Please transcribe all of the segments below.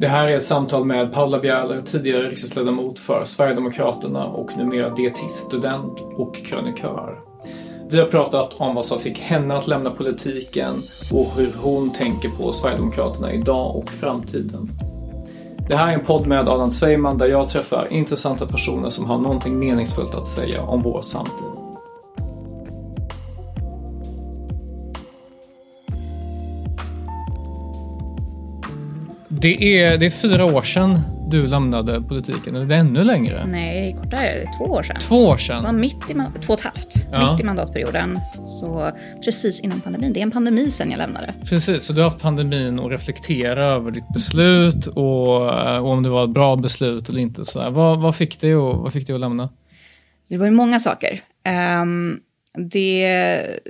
Det här är ett samtal med Paula Bjäller, tidigare riksdagsledamot för Sverigedemokraterna och numera dietiststudent och krönikör. Vi har pratat om vad som fick henne att lämna politiken och hur hon tänker på Sverigedemokraterna idag och framtiden. Det här är en podd med Adam Sveiman där jag träffar intressanta personer som har någonting meningsfullt att säga om vår samtid. Det är, det är fyra år sedan du lämnade politiken, eller det är ännu längre? Nej, kortare. Två år sedan. Två år Det sedan? var mitt i, två och ett halvt. Ja. Mitt i mandatperioden. Så precis innan pandemin. Det är en pandemi sen jag lämnade. Precis, så du har haft pandemin att reflektera över ditt beslut och, eh, och om det var ett bra beslut eller inte. Så. Vad, vad, fick dig att, vad fick dig att lämna? Det var ju många saker. Ehm, det,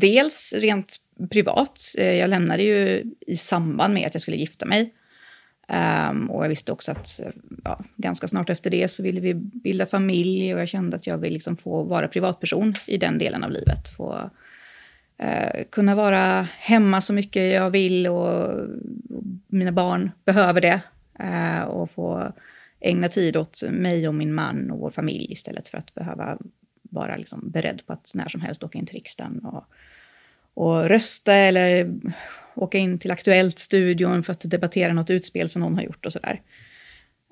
dels rent privat. Eh, Jag lämnade ju i samband med att jag skulle gifta mig. Um, och jag visste också att ja, ganska snart efter det så ville vi bilda familj och jag kände att jag vill liksom få vara privatperson i den delen av livet. Få uh, kunna vara hemma så mycket jag vill och, och mina barn behöver det. Uh, och få ägna tid åt mig och min man och vår familj istället för att behöva vara liksom beredd på att när som helst åka in till riksdagen och, och rösta eller åka in till Aktuellt-studion för att debattera något utspel som någon har gjort och sådär.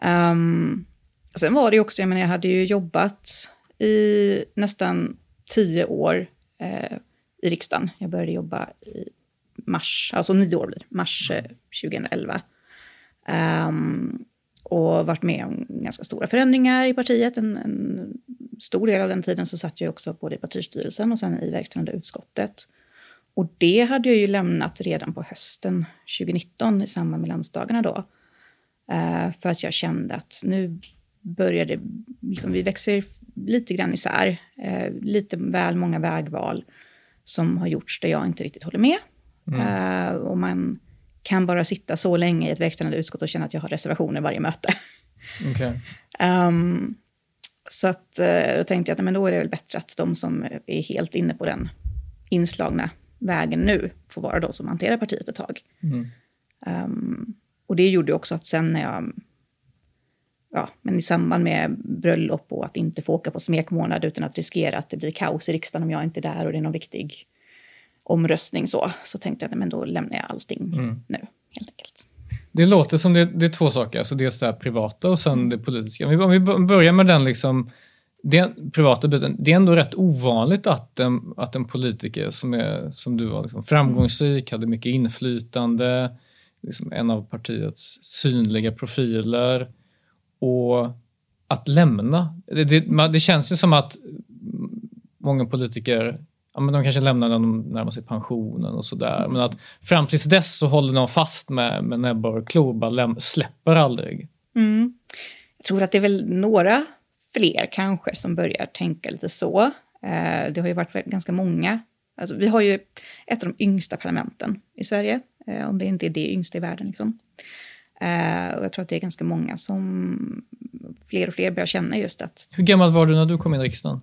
Um, sen var det ju också, jag menar jag hade ju jobbat i nästan tio år eh, i riksdagen. Jag började jobba i mars, alltså nio år blir det, mars eh, 2011. Um, ehm, och varit med om ganska stora förändringar i partiet. En, en stor del av den tiden så satt jag också både i partistyrelsen och sen i verkställande utskottet. Och det hade jag ju lämnat redan på hösten 2019 i samband med landsdagarna då. Eh, för att jag kände att nu börjar det, liksom, vi växer lite grann isär. Eh, lite väl många vägval som har gjorts där jag inte riktigt håller med. Eh, och man kan bara sitta så länge i ett verkställande utskott och känna att jag har reservationer varje möte. Okej. Ehm, så att, då tänkte jag att men då är det väl bättre att de som är helt inne på den inslagna vägen nu får vara de som hanterar partiet ett tag. Mm. Ehm, och det gjorde också att sen när jag, ja, men i samband med bröllop och att inte få åka på smekmånad utan att riskera att det blir kaos i riksdagen om jag inte är där och det är någon viktig omröstning så, så tänkte jag men då lämnar jag allting nu, helt enkelt. Det låter som det, det är två saker, alltså dels det här privata och sen det politiska. Om vi, om vi börjar med den liksom, den privata biten. Det är ändå rätt ovanligt att en, att en politiker som, är, som du var liksom framgångsrik, hade mycket inflytande, liksom en av partiets synliga profiler och att lämna. Det, det, det känns ju som att många politiker ja, men de kanske lämnar när de närmar sig pensionen och sådär. Men att fram tills dess så håller de fast med, med näbbar och klor, bara läm- släpper aldrig. Jag tror att det är väl några fler kanske som börjar tänka lite så. Eh, det har ju varit ganska många. Alltså, vi har ju ett av de yngsta parlamenten i Sverige, eh, om det inte är det yngsta i världen. Liksom. Eh, och jag tror att det är ganska många som, fler och fler börjar känna just att Hur gammal var du när du kom in i riksdagen?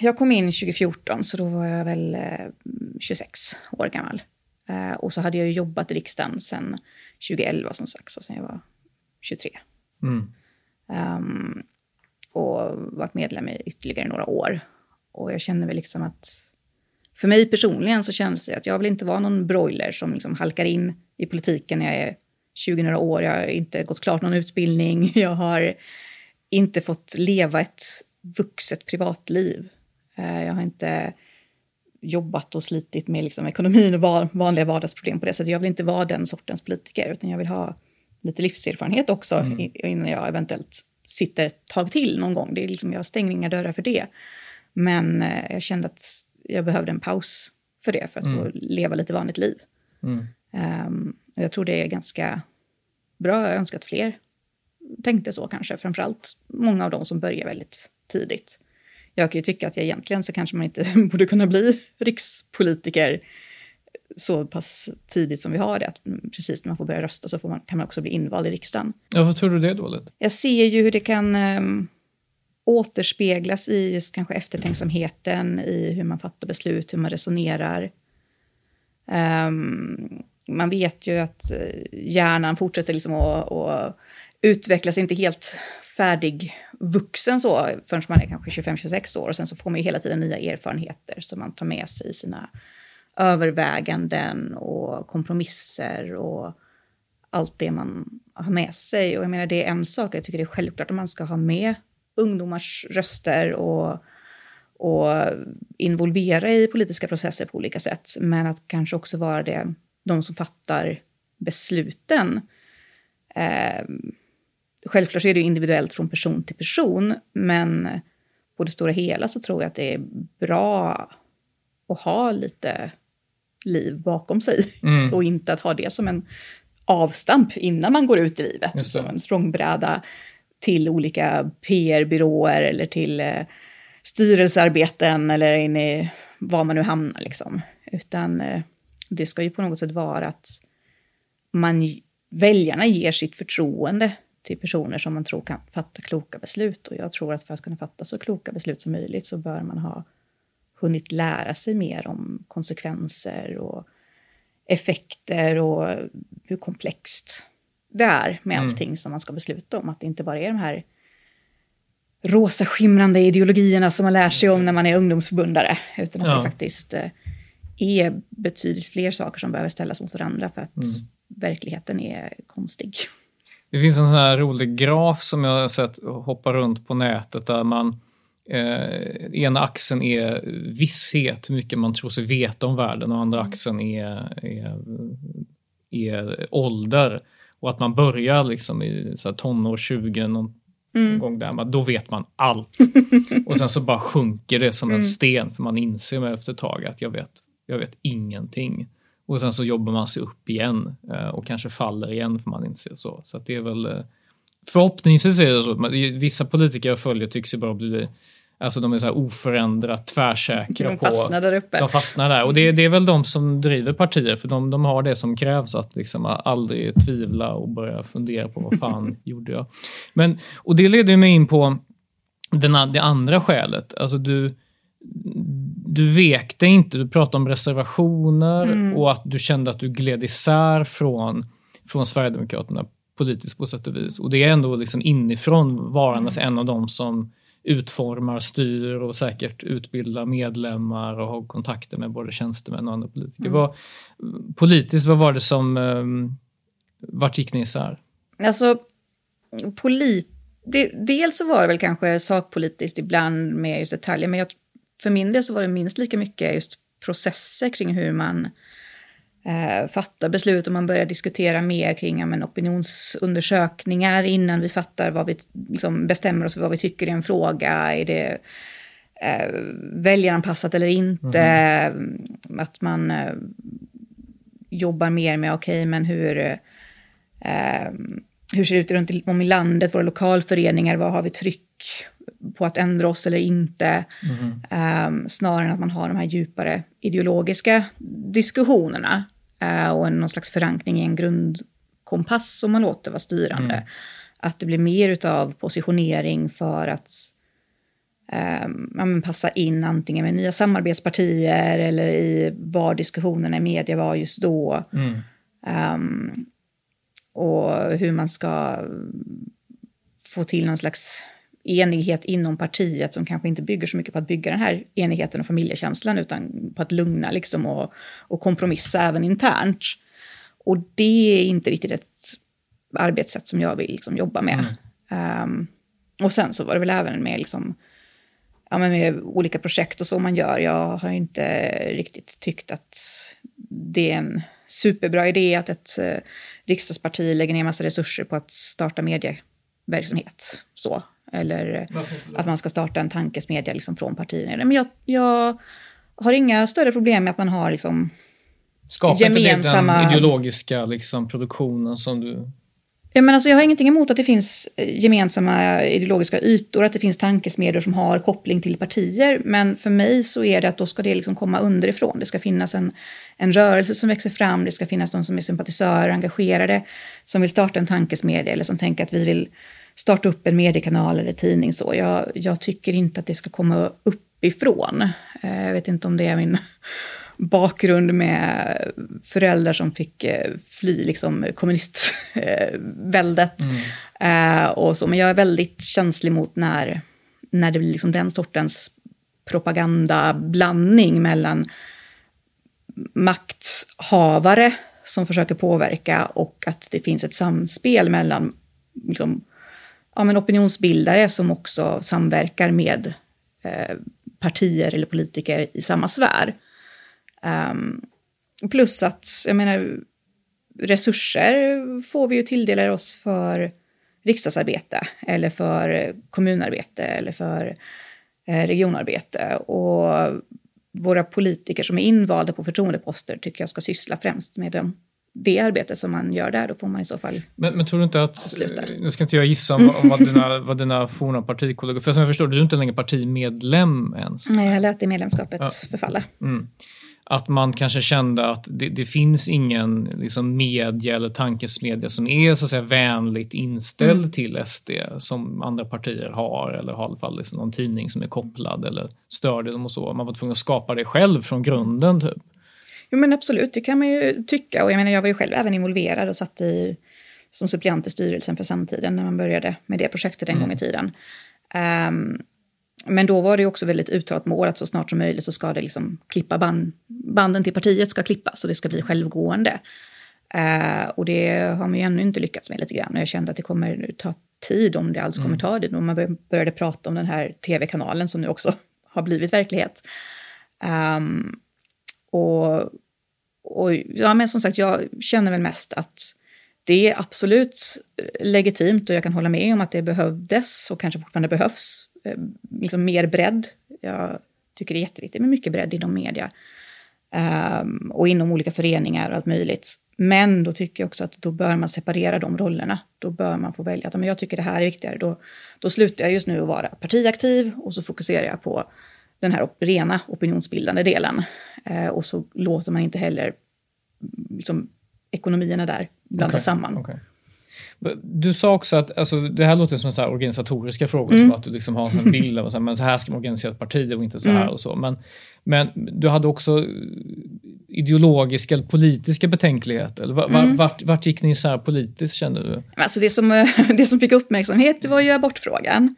Jag kom in 2014, så då var jag väl eh, 26 år gammal. Och så hade jag ju jobbat i riksdagen sedan 2011 som sagt, så sen jag var 23. Mm. Ehm, och varit medlem i ytterligare några år. Och jag känner väl liksom att för mig personligen så känns det att jag vill inte vara någon broiler som liksom halkar in i politiken när jag är 20 några år. Jag har inte gått klart någon utbildning. Jag har inte fått leva ett vuxet privatliv. Eh, jag har inte jobbat och slitit med liksom ekonomin och vanliga vardagsproblem på det sättet. Jag vill inte vara den sortens politiker, utan jag vill ha lite livserfarenhet också mm. innan jag eventuellt sitter ett tag till någon gång. Det är liksom, jag stänger inga dörrar för det. Men eh, jag kände att jag behövde en paus för det, för att mm. få leva lite vanligt liv. Mm. Um, och jag tror det är ganska bra. Jag önskar att fler tänkte så kanske, framförallt många av dem som börjar väldigt tidigt. Jag kan ju tycka att jag egentligen så kanske man inte borde kunna bli rikspolitiker så pass tidigt som vi har det. Att precis när man får börja rösta så man, kan man också bli invald i riksdagen. Ja, vad tror du det är dåligt? Jag ser ju hur det kan um, återspeglas i just kanske eftertänksamheten, i hur man fattar beslut, hur man resonerar. Um, man vet ju att eh, hjärnan fortsätter liksom att, att utvecklas, inte helt färdigvuxen så förrän man är kanske 25-26 år. Och sen så får man ju hela tiden nya erfarenheter som man tar med sig i sina överväganden och kompromisser och allt det man har med sig. Och jag menar, det är en sak, jag tycker det är självklart att man ska ha med ungdomars röster och, och involvera i politiska processer på olika sätt. Men att kanske också vara det, de som fattar besluten. Eh, självklart är det individuellt från person till person, men på det stora hela så tror jag att det är bra att ha lite liv bakom sig mm. och inte att ha det som en avstamp innan man går ut i livet, som en språngbräda till olika PR-byråer eller till eh, styrelsearbeten eller in i var man nu hamnar. Liksom. Utan eh, det ska ju på något sätt vara att man, väljarna ger sitt förtroende till personer som man tror kan fatta kloka beslut. Och jag tror att för att kunna fatta så kloka beslut som möjligt så bör man ha hunnit lära sig mer om konsekvenser och effekter och hur komplext det är med mm. allting som man ska besluta om. Att det inte bara är de här rosa skimrande ideologierna som man lär sig om när man är ungdomsförbundare, utan att ja. det faktiskt eh, är betydligt fler saker som behöver ställas mot varandra för att mm. verkligheten är konstig. Det finns en sån här rolig graf som jag har sett hoppa runt på nätet där man Eh, ena axeln är visshet, hur mycket man tror sig veta om världen och andra mm. axeln är, är, är ålder. Och att man börjar liksom i så här tonår 20 någon mm. gång där, då vet man allt. och sen så bara sjunker det som en mm. sten för man inser med efter ett tag att jag vet, jag vet ingenting. Och sen så jobbar man sig upp igen eh, och kanske faller igen för man inser så. Så det är väl eh, Förhoppningsvis är det så. Vissa politiker jag följer tycks ju bara bli Alltså de är så här oförändrat tvärsäkra de fastnar på... där uppe. De fastnar där. Och det, det, är väl de som driver partier, för de, de har det som krävs att liksom aldrig tvivla och börja fundera på vad fan gjorde jag? Men, och det leder mig in på den, det andra skälet. Alltså du, du vekte inte, du pratade om reservationer mm. och att du kände att du gled isär från, från Sverigedemokraterna politiskt på sätt och vis. Och det är ändå liksom inifrån varandes mm. en av dem som utformar, styr och säkert utbildar medlemmar och har kontakter med både tjänstemän och andra politiker. Mm. Vad, politiskt, vad var det som... Um, vart gick ni isär? Alltså, polit, det, dels så var det väl kanske sakpolitiskt ibland med just detaljer, men jag, för min del så var det minst lika mycket just processer kring hur man eh, fatta beslut och man börjar diskutera mer kring ja, men, opinionsundersökningar innan vi fattar vad vi liksom, bestämmer oss för vad vi tycker i en fråga. Är det eh, väljaranpassat eller inte? Mm. Att man eh, jobbar mer med, okej, okay, men hur, eh, hur ser det ut runt om i landet, våra lokalföreningar, vad har vi tryck på att ändra oss eller inte. Mm. Um, snarare än att man har de här djupare ideologiska diskussionerna. Eh, och någon slags förankring i en grundkompass som man låter vara styrande. Mm. Att det blir mer av positionering för att um, passa in antingen med nya samarbetspartier eller i var diskussionerna i media var just då. Mm. Um, och hur man ska få till någon slags enighet inom partiet som kanske inte bygger så mycket på att bygga den här enigheten och familjekänslan utan på att lugna liksom och, och kompromissa även internt. Och det är inte riktigt ett arbetssätt som jag vill liksom jobba med. Mm. Um, och sen så var det väl även med, liksom, ja, men med olika projekt och så man gör. Jag har inte riktigt tyckt att det är en superbra idé att ett eh, riksdagsparti lägger ner massa resurser på att starta medieverksamhet. Så. Eller att man ska starta en tankesmedja liksom från partierna. Men jag, jag har inga större problem med att man har liksom Skapa gemensamma... inte den ideologiska liksom, produktionen som du Ja, men alltså, jag har ingenting emot att det finns eh, gemensamma ideologiska ytor, att det finns tankesmedjor som har koppling till partier. Men för mig så är det att då ska det liksom komma underifrån. Det ska finnas en, en rörelse som växer fram, det ska finnas de som är sympatisörer, engagerade, som vill starta en tankesmedja eller som tänker att vi vill starta upp en mediekanal eller tidning. Så. Jag, jag tycker inte att det ska komma uppifrån. Eh, jag vet inte om det är min bakgrund med föräldrar som fick eh, fly liksom, kommunistväldet. Mm. Eh, och så. Men jag är väldigt känslig mot när, när det blir liksom den sortens propagandablandning mellan makthavare som försöker påverka och att det finns ett samspel mellan liksom, ja, men opinionsbildare som också samverkar med eh, partier eller politiker i samma sfär. Um, plus att, jag menar, resurser får vi ju tilldelar oss för riksdagsarbete eller för kommunarbete eller för eh, regionarbete. Och våra politiker som är invalda på förtroendeposter tycker jag ska syssla främst med de det arbete som man gör där, då får man i så fall Men, men tror du inte att, avsluta. nu ska inte jag gissa om, om vad, dina, vad dina forna partikollegor, för som jag förstår, du är inte längre partimedlem ens. Nej, jag lät det medlemskapet ja. förfalla. Mm att man kanske kände att det, det finns ingen liksom, media eller tankesmedja som är så att säga, vänligt inställd mm. till SD som andra partier har eller har i alla fall liksom, någon tidning som är kopplad eller stödjer dem och så. Man var tvungen att skapa det själv från grunden. Typ. Jo men absolut, det kan man ju tycka och jag menar jag var ju själv även involverad och satt i, som suppleant i styrelsen för Samtiden när man började med det projektet en mm. gång i tiden. Um, men då var det också väldigt uttalat mål att så snart som möjligt så ska det liksom klippa band, banden till partiet ska klippas och det ska bli självgående. Uh, och det har man ju ännu inte lyckats med lite grann. Och jag kände att det kommer ta tid om det alls kommer mm. ta det. Om man började prata om den här tv-kanalen som nu också har blivit verklighet. Um, och, och ja, men som sagt, jag känner väl mest att det är absolut eh, legitimt och jag kan hålla med om att det behövdes och kanske fortfarande behövs eh, liksom mer bredd. Jag tycker det är jätteviktigt med mycket bredd inom media. Um, och inom olika föreningar och allt möjligt. Men då tycker jag också att då bör man separera de rollerna. Då bör man få välja att men jag tycker det här är viktigare. Då, då slutar jag just nu att vara partiaktiv och så fokuserar jag på den här rena opinionsbildande delen. Uh, och så låter man inte heller liksom, ekonomierna där blandas okay, samman. Okay. Du sa också att, alltså, det här låter som så här organisatoriska frågor, mm. som att du liksom har en bild av så här, men så här ska man organisera ett parti och inte så här mm. och så. Men, men du hade också ideologiska eller politiska betänkligheter? Eller var, mm. vart, vart gick ni isär politiskt kände du? Alltså det, som, det som fick uppmärksamhet var ju abortfrågan.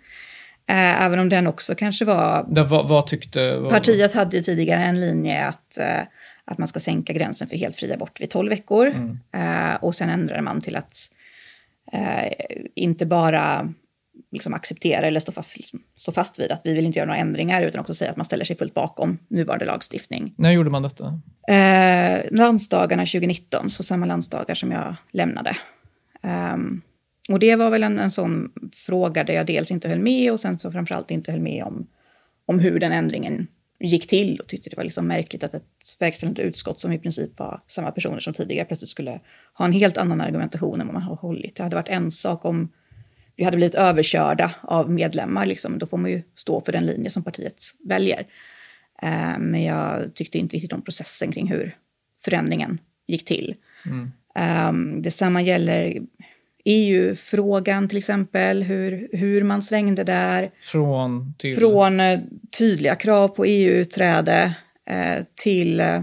Eh, även om den också kanske var... Där, vad, vad tyckte... Vad, partiet hade ju tidigare en linje att, eh, att man ska sänka gränsen för helt fri abort vid 12 veckor. Mm. Eh, och sen ändrade man till att eh, inte bara liksom acceptera eller stå fast, liksom, stå fast vid att vi vill inte göra några ändringar utan också säga att man ställer sig fullt bakom nuvarande lagstiftning. När gjorde man detta? Eh, landsdagarna 2019, så samma landsdagar som jag lämnade. Um, och det var väl en, en sån fråga där jag dels inte höll med och sen så framförallt inte höll med om, om hur den ändringen gick till och tyckte det var liksom märkligt att ett verkställande utskott som i princip var samma personer som tidigare plötsligt skulle ha en helt annan argumentation än vad man har hållit. Det hade varit en sak om vi hade blivit överkörda av medlemmar, liksom, då får man ju stå för den linje som partiet väljer. Eh, men jag tyckte inte riktigt om processen kring hur förändringen gick till. Mm. Um, detsamma gäller EU-frågan till exempel, hur, hur man svängde där. Från? Till... Från eh, tydliga krav på EU-utträde eh, till eh,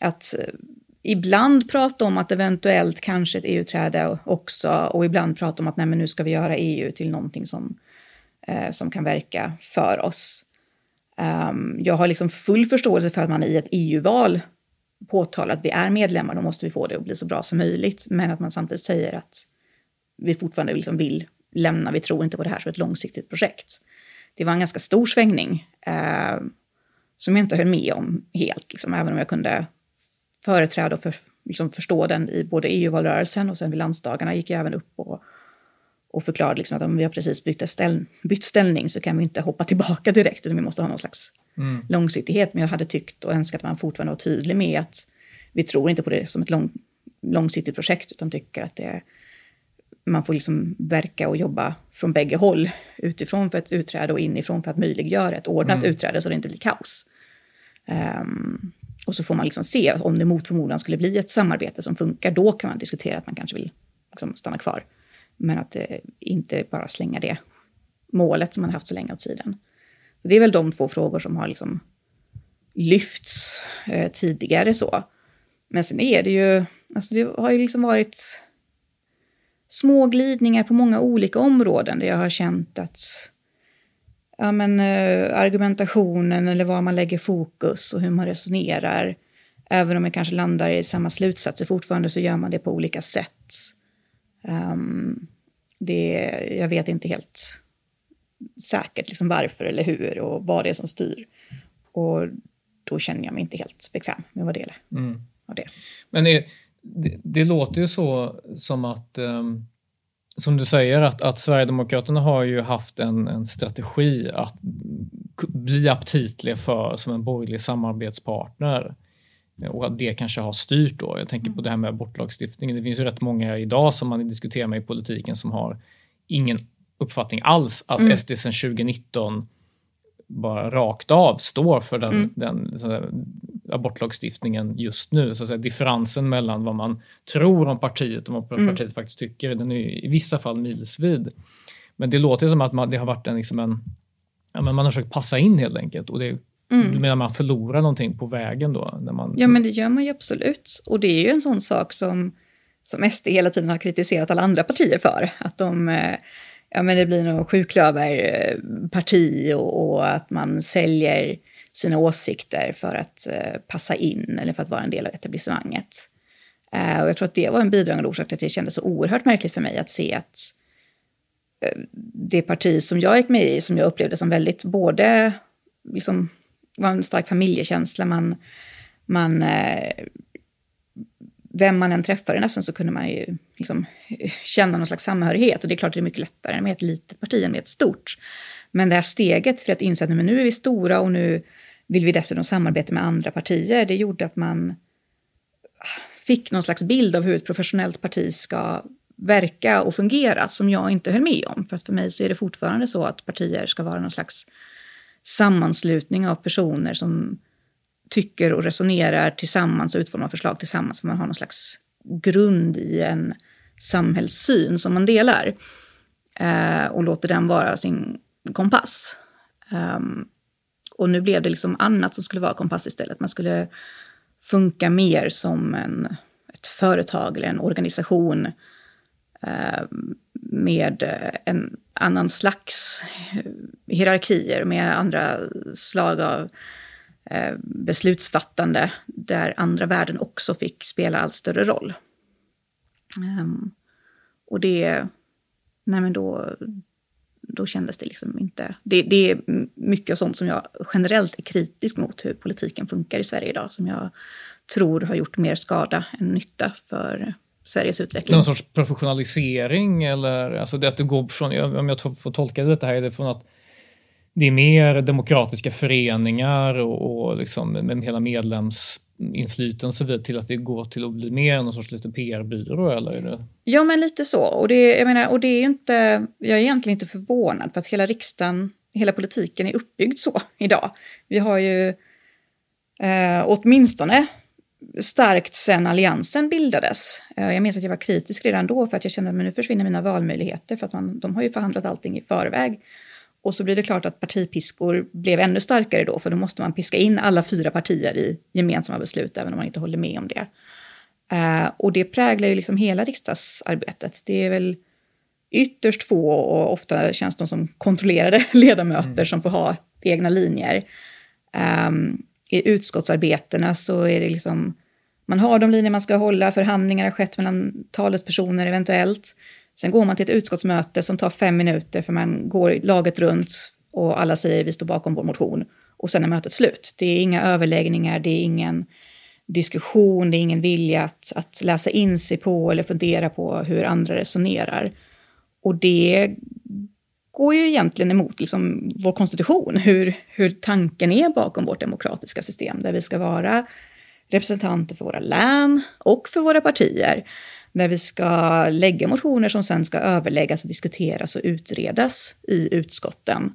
att eh, ibland prata om att eventuellt kanske ett EU-träde också och ibland prata om att nej men nu ska vi göra EU till någonting som eh, som kan verka för oss. Um, jag har liksom full förståelse för att man i ett EU-val påtalar att vi är medlemmar, då måste vi få det att bli så bra som möjligt. Men att man samtidigt säger att vi fortfarande liksom vill lämna, vi tror inte på det här som ett långsiktigt projekt. Det var en ganska stor svängning eh, som jag inte höll med om helt, liksom, även om jag kunde företräda och för, liksom, förstå den i både EU-valrörelsen och sen vid landsdagarna gick jag även upp och, och förklarade liksom, att om vi har precis bytt, ställ, bytt ställning så kan vi inte hoppa tillbaka direkt, utan vi måste ha någon slags mm. långsiktighet. Men jag hade tyckt och önskat att man fortfarande var tydlig med att vi tror inte på det som ett lång, långsiktigt projekt, utan tycker att det, man får liksom verka och jobba från bägge håll, utifrån för ett utträde och inifrån för att möjliggöra ett ordnat mm. utträde så det inte blir kaos. Um, och så får man liksom se om det mot förmodan skulle bli ett samarbete som funkar, då kan man diskutera att man kanske vill liksom stanna kvar. Men att eh, inte bara slänga det målet som man haft så länge åt sidan. Så det är väl de två frågor som har liksom lyfts eh, tidigare så. Men sen är det ju, alltså det har ju liksom varit små glidningar på många olika områden där jag har känt att ja, men, eh, argumentationen eller var man lägger fokus och hur man resonerar, även om jag kanske landar i samma slutsatser fortfarande så gör man det på olika sätt. Um, det, jag vet inte helt säkert liksom varför eller hur och vad det är som styr. Och då känner jag mig inte helt bekväm med att vara del mm. av det. Men det, det, det, låter ju så som att, um, som du säger, att, att Sverigedemokraterna har ju haft en, en strategi att bli aptitliga för som en borgerlig samarbetspartner och att det kanske har styrt då. Jag tänker på det här med abortlagstiftningen. Det finns ju rätt många idag som man diskuterar med i politiken som har ingen uppfattning alls att mm. SD sedan 2019 bara rakt av står för den, mm. den abortlagstiftningen just nu. Så att säga, differensen mellan vad man tror om partiet och vad mm. partiet faktiskt tycker, den är i vissa fall milsvid. Men det låter som att man, det har varit en, liksom en ja, men man har försökt passa in helt enkelt. Och det, Mm. Du menar man förlorar någonting på vägen då? När man... Ja, men det gör man ju absolut. Och det är ju en sån sak som, som SD hela tiden har kritiserat alla andra partier för. Att de, eh, ja men det blir något sjuklöverparti och, och att man säljer sina åsikter för att eh, passa in eller för att vara en del av etablissemanget. Eh, och jag tror att det var en bidragande orsak till att det kändes så oerhört märkligt för mig att se att eh, det parti som jag gick med i, som jag upplevde som väldigt både liksom var en stark familjekänsla. Man, man, vem man än träffade nästan så kunde man ju liksom känna någon slags samhörighet. Och det är klart att det är mycket lättare med ett litet parti än med ett stort. Men det här steget till att inse att nu är vi stora och nu vill vi dessutom samarbeta med andra partier, det gjorde att man ah, fick någon slags bild av hur ett professionellt parti ska verka och fungera som jag inte höll med om. För att för mig så är det fortfarande så att partier ska vara någon slags sammanslutning av personer som tycker och resonerar tillsammans och utformar förslag tillsammans. För man har någon slags grund i en samhällssyn som man delar. Eh, och låter den vara sin kompass. Um, och nu blev det liksom annat som skulle vara kompass istället. Man skulle funka mer som en, ett företag eller en organisation eh, med en annan slags eh, hierarkier, med andra slag av eh, beslutsfattande, där andra värden också fick spela allt större roll. Um, och det, nej men då, då kändes det liksom inte... Det, det är mycket av sånt som jag generellt är kritisk mot hur politiken funkar i Sverige idag, som jag tror har gjort mer skada än nytta för Sveriges utveckling. Någon sorts professionalisering eller alltså det att du går från, om jag får tolka det här, är det från att det är mer demokratiska föreningar och, och liksom med hela medlemsinflytande och så vidare till att det går till att bli mer någon sorts liten PR-byrå eller? Är det... Ja, men lite så. Och det, jag menar, och det är inte, jag är egentligen inte förvånad för att hela riksdagen, hela politiken är uppbyggd så idag. Vi har ju eh, åtminstone starkt sen alliansen bildades. Eh, jag minns att jag var kritisk redan då för att jag kände att nu försvinner mina valmöjligheter för att man, de har ju förhandlat allting i förväg. Och så blir det klart att partipiskor blev ännu starkare då för då måste man piska in alla fyra partier i gemensamma beslut även om man inte håller med om det. Uh, och det präglar ju liksom hela riksdagsarbetet. Det är väl ytterst få och ofta känns de som kontrollerade ledamöter mm. som får ha egna linjer. Um, I utskottsarbetena så är det liksom, man har de linjer man ska hålla, förhandlingar har skett mellan talespersoner eventuellt. Sen går man till ett utskottsmöte som tar fem minuter för man går laget runt och alla säger vi står bakom vår motion. Och sen är mötet slut. Det är inga överläggningar, det är ingen diskussion, det är ingen vilja att, att läsa in sig på eller fundera på hur andra resonerar. Och det går ju egentligen emot liksom vår konstitution, hur, hur tanken är bakom vårt demokratiska system, där vi ska vara representanter för våra län och för våra partier, när vi ska lägga motioner som sen ska överläggas och diskuteras och utredas i utskotten.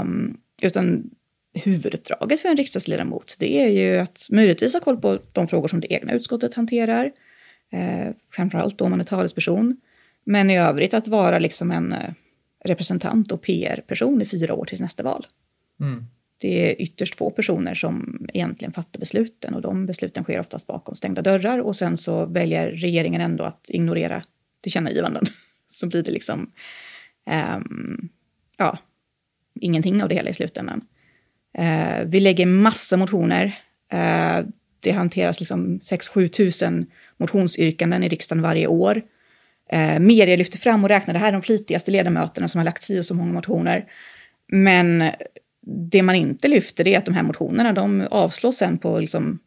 Um, utan huvuduppdraget för en riksdagsledamot, det är ju att möjligtvis ha koll på de frågor som det egna utskottet hanterar, eh, framförallt då man är talesperson, men i övrigt att vara liksom en eh, representant och PR-person i fyra år tills nästa val. Mm. Det är ytterst få personer som egentligen fattar besluten och de besluten sker oftast bakom stängda dörrar och sen så väljer regeringen ändå att ignorera tillkännagivanden. Så blir det liksom, um, ja, ingenting av det hela i slutändan. Uh, vi lägger massa motioner. Uh, det hanteras liksom 6-7 tusen motionsyrkanden i riksdagen varje år. Eh, media lyfter fram och räknar, det här är de flitigaste ledamöterna som har lagt sig och så många motioner. Men det man inte lyfter är att de här motionerna, de avslås sen på liksom,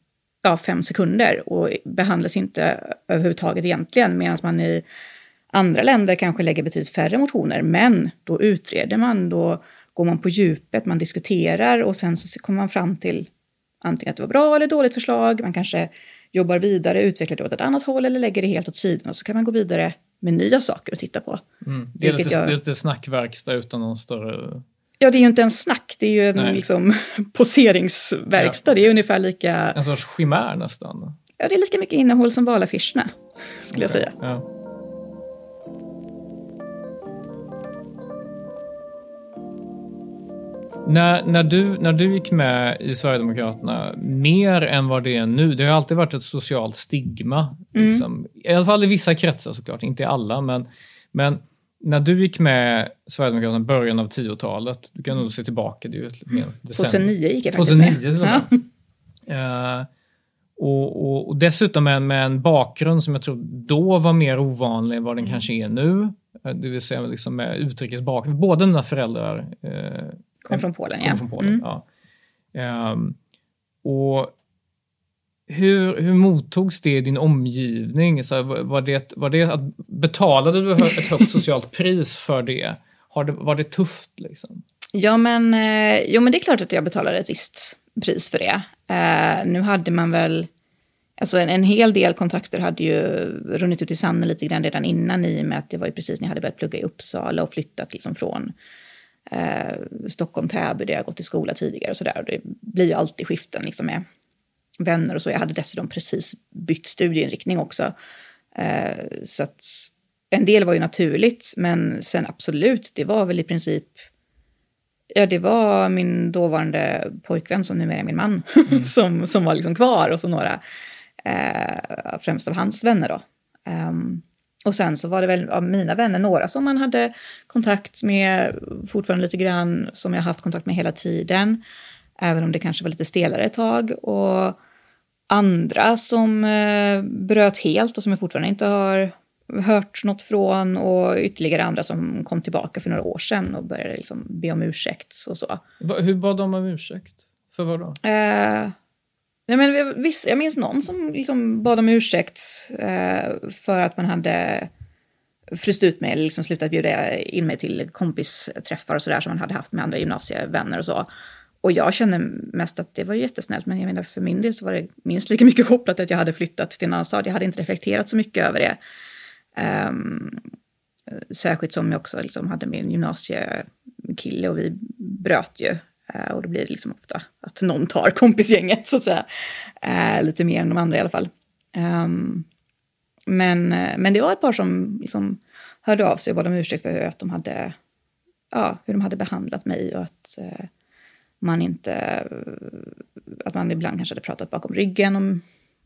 ja, fem sekunder och behandlas inte överhuvudtaget egentligen, medan man i andra länder kanske lägger betydligt färre motioner, men då utreder man, då går man på djupet, man diskuterar och sen så kommer man fram till antingen att det var bra eller dåligt förslag, man kanske jobbar vidare, utvecklar det åt ett annat håll eller lägger det helt åt sidan och så kan man gå vidare med nya saker att titta på. Mm. Det, är lite, jag... det är lite snackverkstad utan någon större... Ja, det är ju inte en snack, det är ju en liksom, poseringsverkstad. Ja. Det är ungefär lika... En sorts chimär nästan. Ja, det är lika mycket innehåll som valaffischerna, skulle okay. jag säga. Ja. När, när, du, när du gick med i Sverigedemokraterna, mer än vad det är nu, det har alltid varit ett socialt stigma. Mm. Liksom. I alla fall i vissa kretsar såklart, inte i alla. Men, men när du gick med Sverigedemokraterna i början av 10-talet, du kan nog se tillbaka, det är ju ett mm. 2009 gick jag faktiskt 2009 med. till och med. Uh, och, och, och, dessutom med, med, en bakgrund som jag tror då var mer ovanlig än vad den mm. kanske är nu. Uh, det vill säga liksom med utrikes bakgrund. Båda dina föräldrar uh, Kom från Polen, ja. Från Polen, mm. ja. Um, och hur, hur mottogs det i din omgivning? Så var, det, var det att, betalade du ett högt socialt pris för det? Har det? Var det tufft? Liksom? Ja, men, eh, jo, men det är klart att jag betalade ett visst pris för det. Eh, nu hade man väl... Alltså en, en, hel del kontakter hade ju runnit ut i sanden lite grann redan innan i och med att det var ju precis när jag hade börjat plugga i Uppsala och flyttat liksom från eh, Stockholm, Täby, där jag gått i skola tidigare och sådär. Det blir ju alltid skiften liksom med vänner och så. Jag hade dessutom precis bytt studieinriktning också. Eh, så att en del var ju naturligt, men sen absolut, det var väl i princip Ja, det var min dåvarande pojkvän som numera är min man mm. som, som var liksom kvar och så några, eh, främst av hans vänner då. Um, och sen så var det väl av mina vänner några som man hade kontakt med fortfarande lite grann, som jag haft kontakt med hela tiden. Även om det kanske var lite stelare ett tag. Och andra som eh, bröt helt och som jag fortfarande inte har hört något från. Och ytterligare andra som kom tillbaka för några år sedan och började liksom be om ursäkt och så. Hur bad de om ursäkt? För vad då? Eh, Nej, men viss, jag minns någon som liksom bad om ursäkt eh, för att man hade fryst ut mig eller liksom slutat bjuda in mig till kompisträffar och sådär som man hade haft med andra gymnasievänner och så. Och jag kände mest att det var jättesnällt, men jag menar för min del så var det minst lika mycket kopplat till att jag hade flyttat till en annan stad. Jag hade inte reflekterat så mycket över det. Um, särskilt som jag också liksom hade min gymnasiekille och vi bröt ju Uh, och då blir det liksom ofta att någon tar kompisgänget så att säga. Uh, lite mer än de andra i alla fall. Um, men, men det var ett par som liksom hörde av sig och bad om ursäkt för att de hade, ja, hur de hade behandlat mig och att uh, man inte, att man ibland kanske hade pratat bakom ryggen om,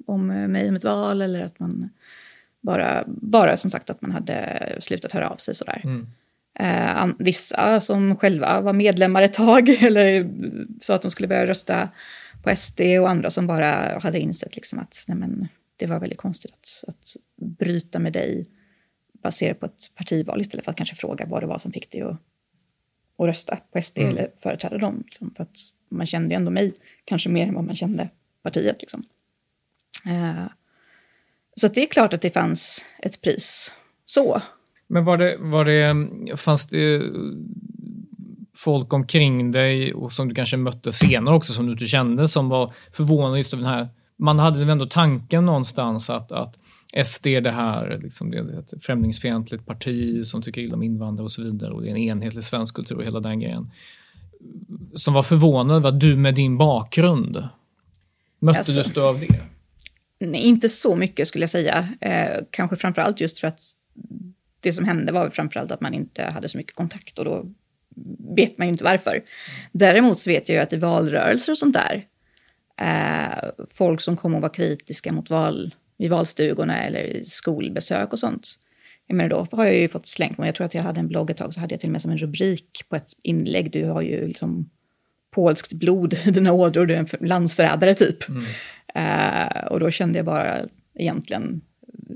om mig om ett val eller att man Bara, bara som sagt att man hade slutat höra av sig sådär. Mm. Eh, vissa som själva var medlemmar ett tag eller sa att de skulle börja rösta på SD och andra som bara hade insett liksom att nej men, det var väldigt konstigt att, att bryta med dig baserat på ett partival istället för att kanske fråga vad det var som fick dig att, att rösta på SD mm. eller företräda dem. Liksom, för att man kände ändå mig kanske mer än vad man kände partiet. Liksom. Eh, så det är klart att det fanns ett pris så. Men var det, var det, fanns det folk omkring dig och som du kanske mötte senare också som du inte kände som var förvånade just av den här, man hade väl ändå tanken någonstans att, att SD är det här, liksom det är ett främlingsfientligt parti som tycker illa om invandrare och så vidare och det är en enhetlig svensk kultur och hela den grejen. Som var förvånad över att du med din bakgrund mötte alltså, du av det? Nej, inte så mycket skulle jag säga. Eh, kanske framförallt just för att det som hände var framförallt att man inte hade så mycket kontakt och då vet man ju inte varför. Däremot så vet jag ju att i valrörelser och sånt där, eh, folk som kom och var kritiska mot val, i valstugorna eller i skolbesök och sånt, jag menar då har jag ju fått slängt mig. Jag tror att jag hade en blogg ett tag så hade jag till och med som en rubrik på ett inlägg, du har ju liksom polskt blod i dina ådror, du är en landsförrädare typ. Mm. Uh, och då kände jag bara egentligen,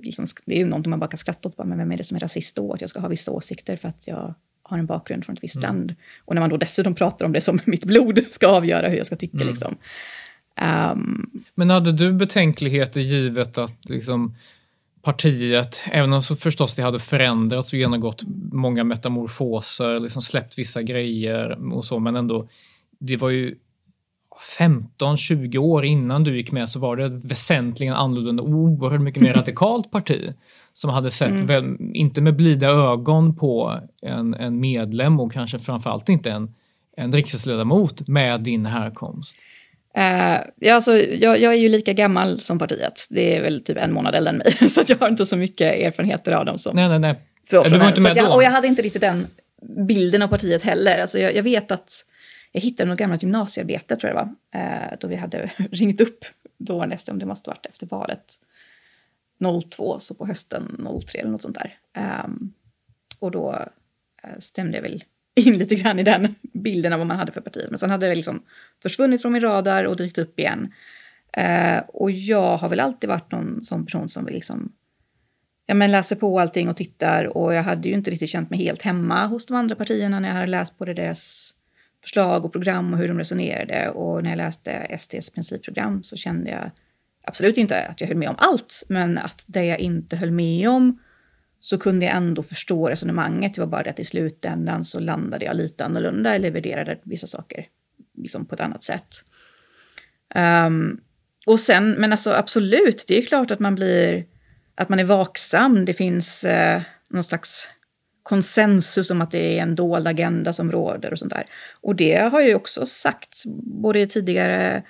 liksom, det är ju någonting man bara kan skratta åt, men vem är det som är rasist då? Att jag ska ha vissa åsikter för att jag har en bakgrund från ett visst mm. land. Och när man då dessutom pratar om det som mitt blod ska avgöra hur jag ska tycka. Mm. Liksom. Um, men hade du betänkligheter givet att liksom, partiet, även om så förstås det hade förändrats och genomgått många metamorfoser, liksom släppt vissa grejer och så, men ändå, det var ju 15-20 år innan du gick med så var det ett väsentligen annorlunda oerhört mycket mer radikalt parti som hade sett, mm. väl, inte med blida ögon på en, en medlem och kanske framförallt inte en, en riksdagsledamot med din härkomst. Uh, alltså, jag, jag, är ju lika gammal som partiet. Det är väl typ en månad äldre än mig, så jag har inte så mycket erfarenheter av dem. Som, nej, nej, nej. Så, du var inte med jag, då? Och jag hade inte riktigt den bilden av partiet heller. Alltså, jag, jag vet att jag hittade något gammalt gymnasiearbete, tror jag det var, uh, då vi hade ringt upp då nästa, om det måste varit efter valet 02, så på hösten 03 eller något sånt där. Um, och då uh, stämde jag väl in lite grann i den bilden av vad man hade för partier. Men sen hade det liksom försvunnit från min radar och dykt upp igen. Eh, och jag har väl alltid varit någon sån person som vill liksom ja, men läser på allting och tittar och jag hade ju inte riktigt känt mig helt hemma hos de andra partierna när jag hade läst både deras förslag och program och hur de resonerade och när jag läste SDs principprogram så kände jag absolut inte att jag höll med om allt, men att det jag inte höll med om så kunde jag ändå förstå resonemanget. Det var bara det att i slutändan så landade jag lite annorlunda eller värderade vissa saker liksom på ett annat sätt. Um, och sen, men alltså absolut, det är klart att man blir, att man är vaksam. Det finns eh, någon slags konsensus om att det är en dold agenda som råder och sånt där. Och det har jag ju också sagt, både i tidigare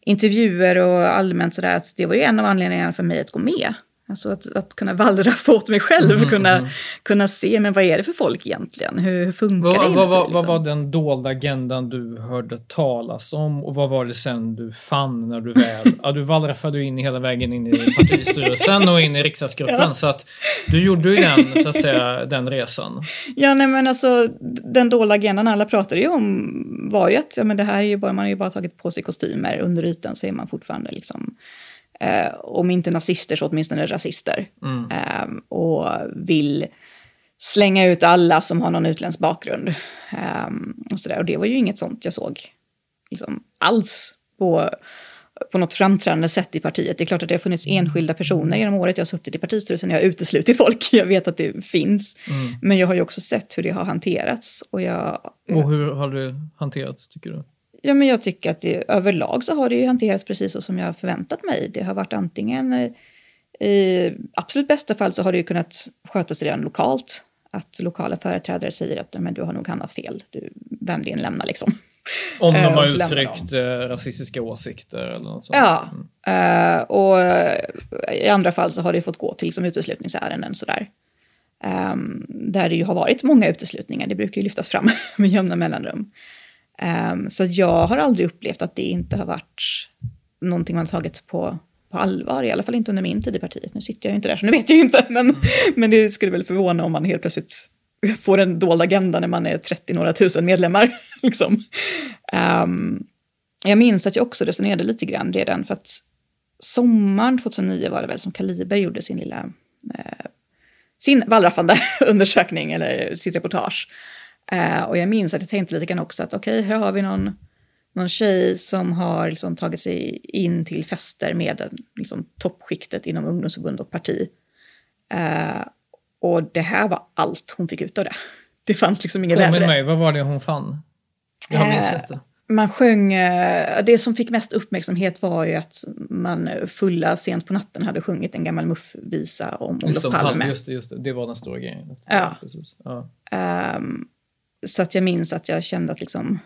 intervjuer och allmänt sådär, att det var ju en av anledningarna för mig att gå med. Alltså att, att kunna wallraffa åt mig själv, mm, kunna, mm. kunna se men vad är det för folk egentligen? Hur, hur funkar vad, det? Vad, vad, liksom? vad var den dolda agendan du hörde talas om och vad var det sen du fann när du väl... ja, du wallraffade in hela vägen in i partistyrelsen och in i riksdagsgruppen ja. så att du gjorde ju den, så att säga, den resan. Ja, nej men alltså den dolda agendan alla pratade ju om var ju att ja, men det här är ju bara, man har ju bara tagit på sig kostymer, under ytan så är man fortfarande liksom eh, om inte nazister så åtminstone rasister. Mm. Eh, och vill slänga ut alla som har någon utländsk bakgrund. Eh, och, så där. och det var ju inget sånt jag såg liksom, alls på, på något framträdande sätt i partiet. Det är klart att det har funnits enskilda personer genom året. Jag har suttit i partistyrelsen jag har uteslutit folk. Jag vet att det finns. Mm. Men jag har ju också sett hur det har hanterats. Och, jag, och hur har det hanterats tycker du? Ja, men jag tycker att det, överlag så har det ju hanterats precis så som jag förväntat mig. Det har varit antingen eh, i absolut bästa fall så har det ju kunnat skötas redan lokalt. Att lokala företrädare säger att men du har nog handlat fel, du vänligen lämna liksom. Om de eh, har uttryckt de. Eh, rasistiska åsikter eller något sånt. Ja, mm. och i andra fall så har det fått gå till som uteslutningsärenden sådär. Um, där det ju har varit många uteslutningar, det brukar ju lyftas fram med jämna mellanrum. Um, så jag har aldrig upplevt att det inte har varit någonting man har tagit på, på på allvar, i alla fall inte under min tid i partiet. Nu sitter jag ju inte där så nu vet jag ju inte, men, mm. men det skulle väl förvåna om man helt plötsligt får en dold agenda när man är 30 några tusen medlemmar. liksom. Um, jag minns att jag också resonerade lite grann redan för att sommaren 2009 var det väl som Kaliber gjorde sin lilla eh, sin wallraffande undersökning eller sitt reportage. Eh, och jag minns att jag tänkte lite grann också att okej, okay, här har vi någon, någon tjej som har liksom tagit sig in till fester med liksom, toppskiktet inom ungdomsförbund och parti. Eh, och det här var allt hon fick ut av det. Det fanns liksom inget värre. mig, vad var det hon fann? Jag har missat det. Man sjöng, eh, det som fick mest uppmärksamhet var ju att man fulla sent på natten hade sjungit en gammal muffvisa om just Olof Palme. Just det, just det, det var den stora grejen. Ja. ja. Um, så att jag minns att jag kände att liksom,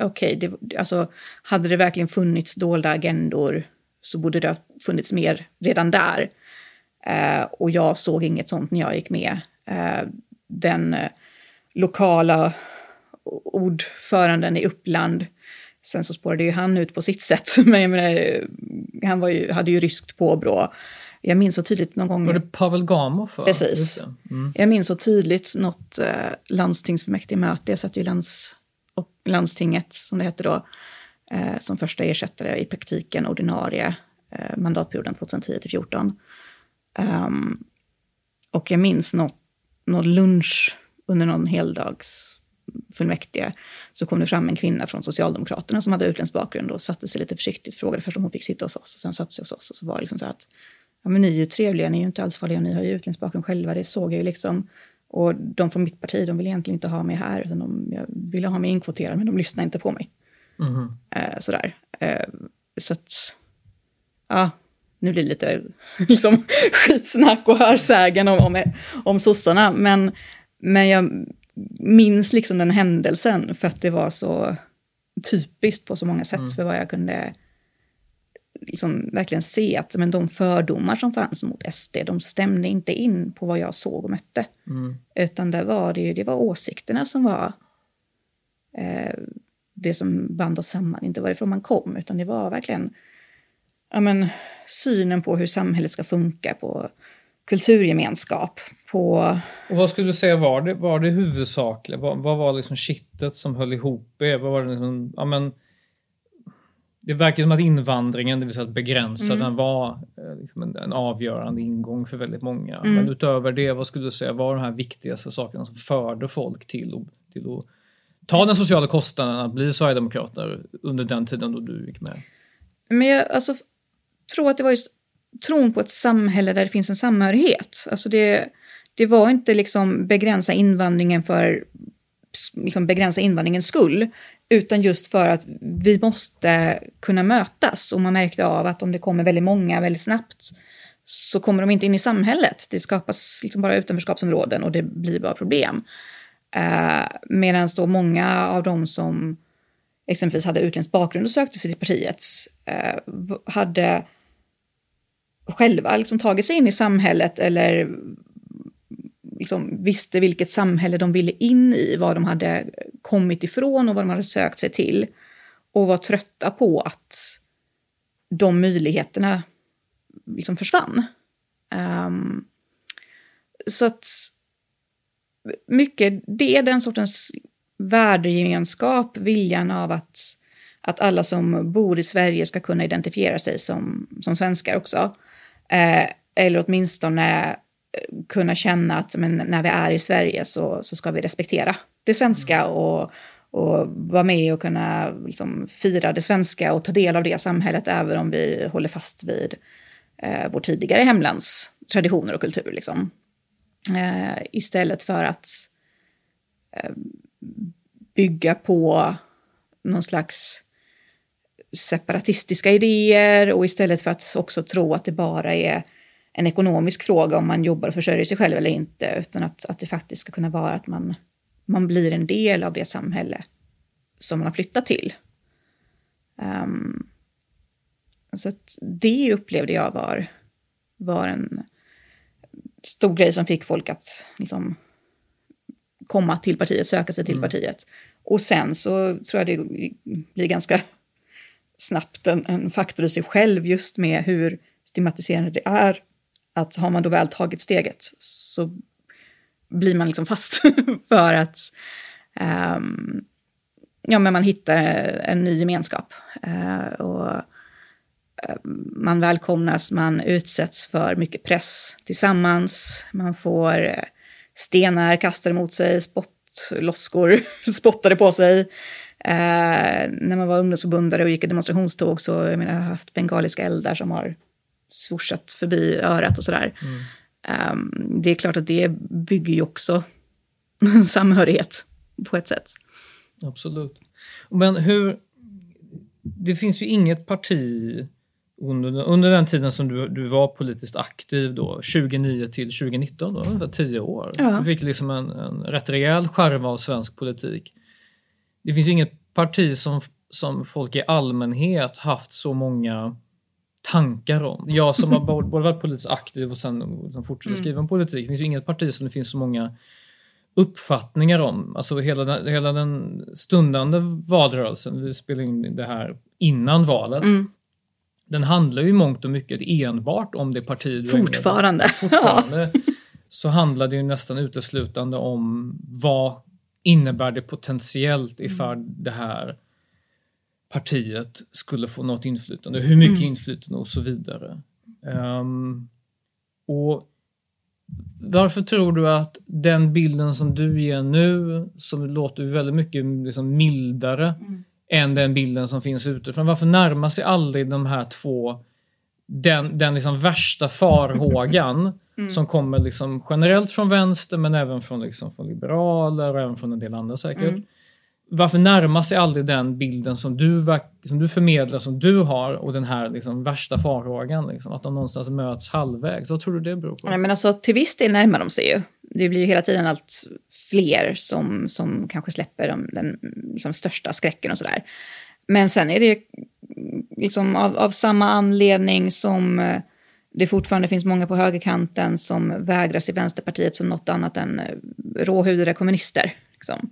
okej, okay, alltså hade det verkligen funnits dolda agendor så borde det ha funnits mer redan där. Eh, och jag såg inget sånt när jag gick med. Eh, den eh, lokala ordföranden i Uppland. Sen så spårade ju han ut på sitt sätt, men jag menar, eh, han var ju, hade ju ryskt påbrå. Jag minns så tydligt någon gång... Var det Pavel Gamov? Precis. Mm. Jag minns så tydligt något eh, landstingsfullmäktigemöte. Jag satt ju i lands, och landstinget, som det hette då, eh, som första ersättare i praktiken ordinarie eh, mandatperioden 2010 till 2014. Um, och jag minns något, någon lunch under någon heldags fullmäktige så kom det fram en kvinna från Socialdemokraterna som hade utländsk bakgrund och satte sig lite försiktigt, frågade först om hon fick sitta hos oss och sen satte sig hos oss och så var det liksom så att ja men ni är ju trevliga, ni är ju inte alls farliga, ni har ju utländsk bakgrund själva, det såg jag ju liksom. Och de från mitt parti, de vill egentligen inte ha mig här, utan de jag ville ha mig inkvoterad, men de lyssnar inte på mig. Mm. Eh, sådär. Eh, så att, ja, nu blir det lite liksom, skitsnack och hörsägen om, om, om sossarna, men, men jag minns liksom den händelsen för att det var så typiskt på så många sätt mm. för vad jag kunde liksom verkligen se att men de fördomar som fanns mot SD, de stämde inte in på vad jag såg och mötte. Mm. Utan där var det, ju, det var åsikterna som var eh, det som band oss samman, inte varifrån man kom, utan det var verkligen ja, men, synen på hur samhället ska funka, på kulturgemenskap. På... Och vad skulle du säga var det, var det huvudsakliga? Vad, vad var liksom kittet som höll ihop er? Vad var det, liksom, ja, men, det verkar som att invandringen, det vill säga att begränsa mm. den, var eh, liksom en, en, avgörande ingång för väldigt många. Mm. Men utöver det, vad skulle du säga var de här viktigaste sakerna som förde folk till, till att ta den sociala kostnaden att bli Sverigedemokrater under den tiden då du gick med? Men jag alltså, tror att det var just tron på ett samhälle där det finns en samhörighet. Alltså det, det var inte liksom begränsa invandringen för liksom begränsa invandringens skull, utan just för att vi måste kunna mötas. Och man märkte av att om det kommer väldigt många väldigt snabbt så kommer de inte in i samhället. Det skapas liksom bara utanförskapsområden och det blir bara problem. Eh, Medan då många av de som exempelvis hade utländsk bakgrund och sökte sig till partiet eh, hade själva liksom tagit sig in i samhället eller liksom visste vilket samhälle de ville in i, vad de hade kommit ifrån och vad de hade sökt sig till. Och var trötta på att de möjligheterna liksom försvann. Um, så att mycket det är den sortens värdegemenskap, viljan av att, att alla som bor i Sverige ska kunna identifiera sig som, som svenskar också. Eh, eller åtminstone kunna känna att men, när vi är i Sverige så, så ska vi respektera det svenska mm. och, och vara med och kunna liksom, fira det svenska och ta del av det samhället även om vi håller fast vid eh, vår tidigare hemlands traditioner och kultur. Liksom. Eh, istället för att eh, bygga på någon slags separatistiska idéer och istället för att också tro att det bara är en ekonomisk fråga om man jobbar och försörjer sig själv eller inte, utan att, att det faktiskt ska kunna vara att man, man blir en del av det samhälle som man har flyttat till. Um, så att det upplevde jag var, var en stor grej som fick folk att liksom, komma till partiet, söka sig till mm. partiet. Och sen så tror jag det blir ganska snabbt en, en faktor i sig själv just med hur stigmatiserande det är. Att har man då väl tagit steget så blir man liksom fast för att um, ja, men man hittar en ny gemenskap. Uh, och uh, man välkomnas, man utsätts för mycket press tillsammans, man får uh, stenar kastade mot sig, spottloskor spottade på sig. När man var ungdomsförbundare och gick i demonstrationståg så jag menar, jag har haft bengaliska eldar som har svorsat förbi örat och sådär. Mm. Um, det är klart att det bygger ju också samhörighet på ett sätt. Absolut. Men hur... Det finns ju inget parti under, under den tiden som du, du var politiskt aktiv, då, 2009 till 2019, då, ungefär tio år. Ja. Du fick liksom en, en rätt rejäl skärva av svensk politik. Det finns ju inget parti som, som folk i allmänhet haft så många tankar om. Jag som har både varit politiskt aktiv och sen som fortsätter mm. skriva om politik. Det finns ju inget parti som det finns så många uppfattningar om. Alltså hela den, hela den stundande valrörelsen, vi spelar in det här innan valet. Mm. Den handlar ju mångt och mycket enbart om det parti du Fortfarande. Fortfarande så handlar det ju nästan uteslutande om vad innebär det potentiellt ifall mm. det här partiet skulle få något inflytande, hur mycket mm. inflytande och så vidare. Um, och varför tror du att den bilden som du ger nu, som låter väldigt mycket liksom mildare mm. än den bilden som finns utifrån, varför närmar sig aldrig de här två den, den liksom värsta farhågan mm. som kommer liksom generellt från vänster men även från, liksom från liberaler och även från en del andra säkert. Mm. Varför närmar sig aldrig den bilden som du, som du förmedlar, som du har och den här liksom värsta farhågan? Liksom, att de någonstans möts halvvägs. Vad tror du det beror på? Nej, men alltså, till viss del närmar de sig ju. Det blir ju hela tiden allt fler som, som kanske släpper de, den liksom, största skräcken och sådär. Men sen är det liksom av, av samma anledning som eh, det fortfarande finns många på högerkanten som vägrar se Vänsterpartiet som något annat än eh, råhudade kommunister. Liksom.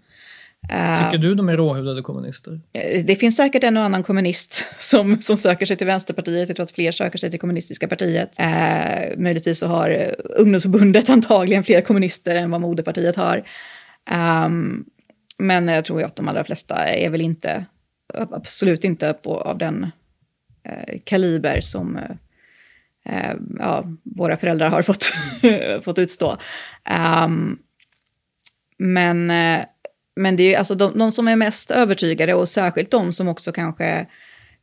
Tycker du de är råhudade kommunister? Eh, det finns säkert en och annan kommunist som, som söker sig till Vänsterpartiet. Jag tror att fler söker sig till kommunistiska partiet. Eh, möjligtvis så har ungdomsförbundet antagligen fler kommunister än vad moderpartiet har. Um, men jag tror att de allra flesta är väl inte, absolut inte på, av den eh, kaliber som eh, eh, ja, våra föräldrar har fått, fått utstå. Um, men, eh, men det är alltså de, de, som är mest övertygade och särskilt de som också kanske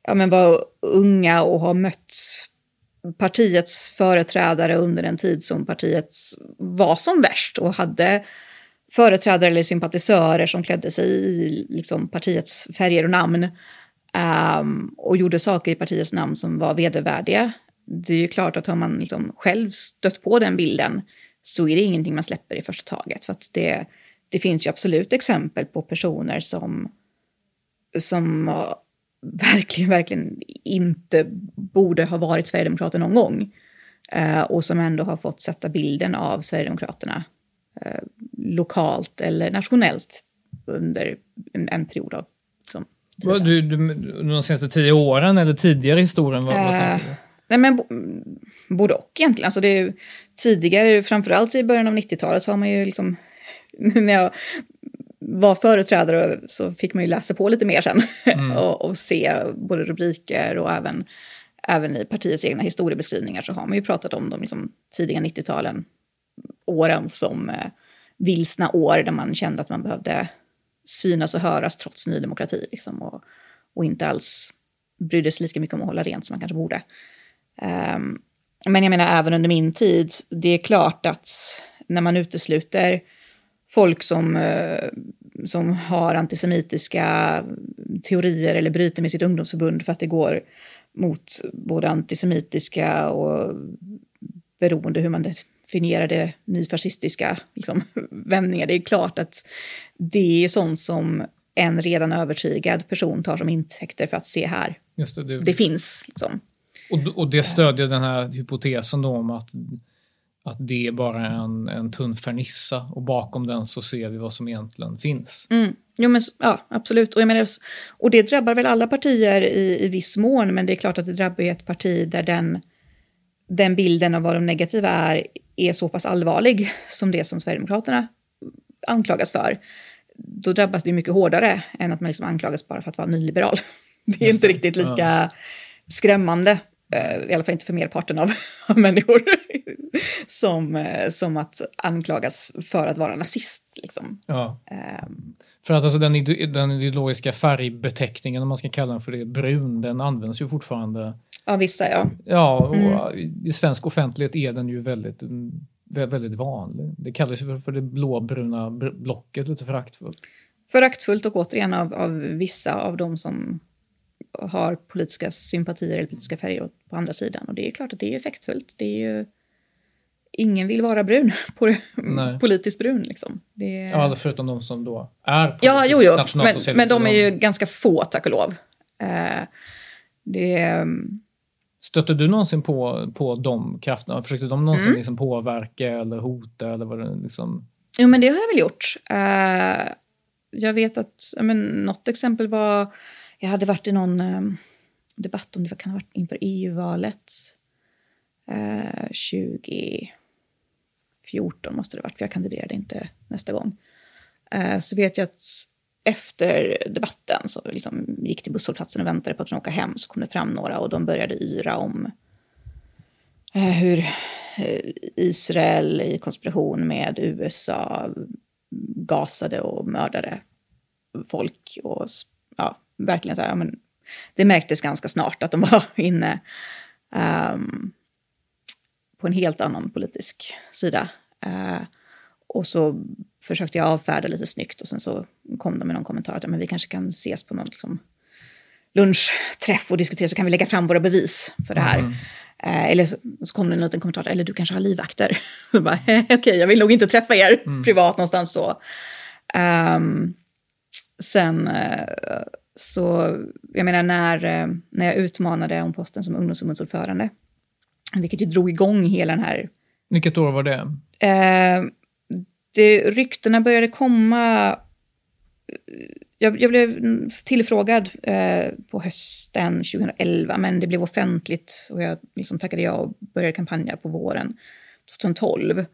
ja, men var unga och har mött partiets företrädare under en tid som partiet var som värst och hade företrädare eller sympatisörer som klädde sig i liksom, partiets färger och namn um, och gjorde saker i partiets namn som var vedervärdiga. Det är ju klart att har man liksom själv stött på den bilden så är det ingenting man släpper i första taget. För att det, det finns ju absolut exempel på personer som, som verkligen, verkligen inte borde ha varit Sverigedemokrater någon gång. Uh, och som ändå har fått sätta bilden av Sverigedemokraterna uh, lokalt eller nationellt under en, en period av liksom, du, du, de senaste tio åren eller tidigare i historien? Vad, vad uh, nej men både och egentligen. Alltså det är tidigare, framförallt i början av 90-talet så har man ju liksom, när jag var företrädare så fick man ju läsa på lite mer sen mm. och, och, se både rubriker och även, även i partiets egna historiebeskrivningar så har man ju pratat om de liksom, tidiga 90-talen, åren som eh, vilsna år där man kände att man behövde synas och höras trots Ny Demokrati. Liksom, och, och inte alls brydde sig lika mycket om att hålla rent som man kanske borde. Um, men jag menar även under min tid, det är klart att när man utesluter folk som, uh, som har antisemitiska teorier eller bryter med sitt ungdomsförbund för att det går mot både antisemitiska och beroende hur man definierade nyfascistiska liksom, vändningar. Det är klart att det är sånt som en redan övertygad person tar som intäkter för att se här. Just det, det... det finns. Liksom. Och, och det stödjer den här hypotesen då om att, att det är bara en, en tunn fernissa och bakom den så ser vi vad som egentligen finns. Mm. Jo, men, ja, absolut. Och, jag menar, och det drabbar väl alla partier i, i viss mån, men det är klart att det drabbar ett parti där den, den bilden av vad de negativa är, är så pass allvarlig som det som Sverigedemokraterna anklagas för. Då drabbas det mycket hårdare än att man liksom anklagas bara för att vara nyliberal. Det är Just inte det. riktigt lika ja. skrämmande. Eh, i alla fall inte för merparten av, av människor, som, eh, som att anklagas för att vara nazist. Liksom. Ja. Um. För att alltså den, den ideologiska färgbeteckningen, om man ska kalla den för det, brun, den används ju fortfarande. Ja, vissa ja. Ja, och mm. i svensk offentlighet är den ju väldigt, väldigt vanlig. Det kallas ju för det blåbruna blocket lite föraktfullt. Föraktfullt och återigen av, av vissa av de som har politiska sympatier eller politiska färger på andra sidan. Och det är klart att det är effektfullt. Det är ju... Ingen vill vara brun, politiskt brun. Liksom. Det... Ja, förutom de som då är politiskt ja, jo, jo. Men, men de är ju ganska få, tack och lov. Uh, det... Stötte du någonsin på, på de krafterna? Försökte de någonsin mm. liksom påverka eller hota? Eller vad det liksom... Jo, men det har jag väl gjort. Uh, jag vet att men, något exempel var jag hade varit i någon ehm, debatt om det kan ha varit inför EU-valet eh, 2014 måste det ha varit, för jag kandiderade inte nästa gång. Eh, så vet jag att efter debatten så liksom gick till busshållplatsen och väntade på att åka hem så kom det fram några och de började yra om eh, hur eh, Israel i konspiration med USA gasade och mördade folk och verkligen så här, ja, men, det märktes ganska snart att de var inne um, på en helt annan politisk sida. Uh, och så försökte jag avfärda lite snyggt och sen så kom de med någon kommentar att ja, men vi kanske kan ses på någon liksom, lunchträff och diskutera så kan vi lägga fram våra bevis för det här. Mm. Eh, eller så, så kom det en liten kommentar, eller du kanske har livvakter. Okej, okay, jag vill nog inte träffa er mm. privat någonstans så. Um, sen uh, så jag menar när, eh, när jag utmanade om posten som ungdomsförbundsordförande, vilket ju drog igång hela den här... Vilket år var det? Eh, det ryktena började komma... Jag, jag blev tillfrågad eh, på hösten 2011, men det blev offentligt och jag liksom tackade ja och började kampanja på våren 2012.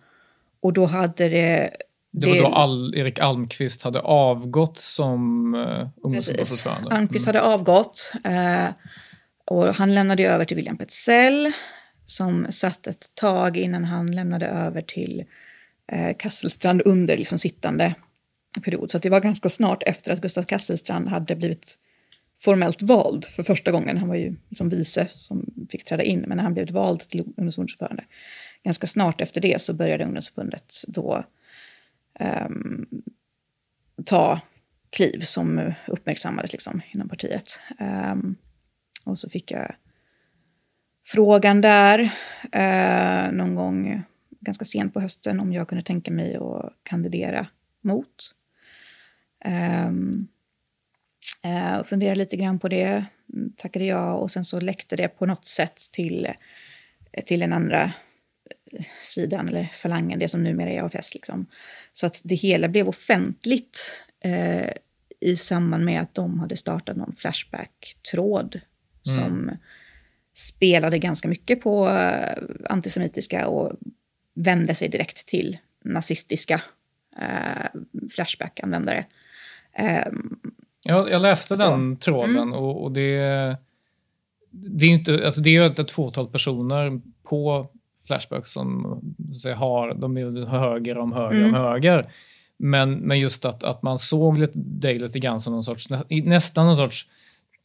Och då hade det det var då All, Erik Almqvist hade avgått som uh, ungdomsförbundsordförande. Almqvist mm. hade avgått. Uh, och han lämnade över till William Petzell som satt ett tag innan han lämnade över till uh, Kasselstrand under liksom sittande period. Så det var ganska snart efter att Gustav Kasselstrand hade blivit formellt vald för första gången. Han var ju liksom vice som fick träda in, men när han blev vald till ungdomsförbundsordförande ganska snart efter det så började ungdomsförbundet då um, ta kliv som uppmärksammades liksom inom partiet. Um, och så fick jag frågan där uh, någon gång ganska sent på hösten om jag kunde tänka mig att kandidera mot. Um, uh, funderade lite grann på det, mm, tackade jag och sen så läckte det på något sätt till, till den andra sidan, eller falangen, det som numera är AFS. Liksom. Så att det hela blev offentligt eh, i samband med att de hade startat någon Flashback-tråd mm. som spelade ganska mycket på eh, antisemitiska och vände sig direkt till nazistiska eh, Flashback-användare. Eh, jag, jag läste så. den tråden mm. och, och, det, det är inte, alltså det är ett fåtal personer på Flashback som så har, de är höger om höger mm. om höger. Men, men just att, att man såg dig lite grann som någon sorts, nästan någon sorts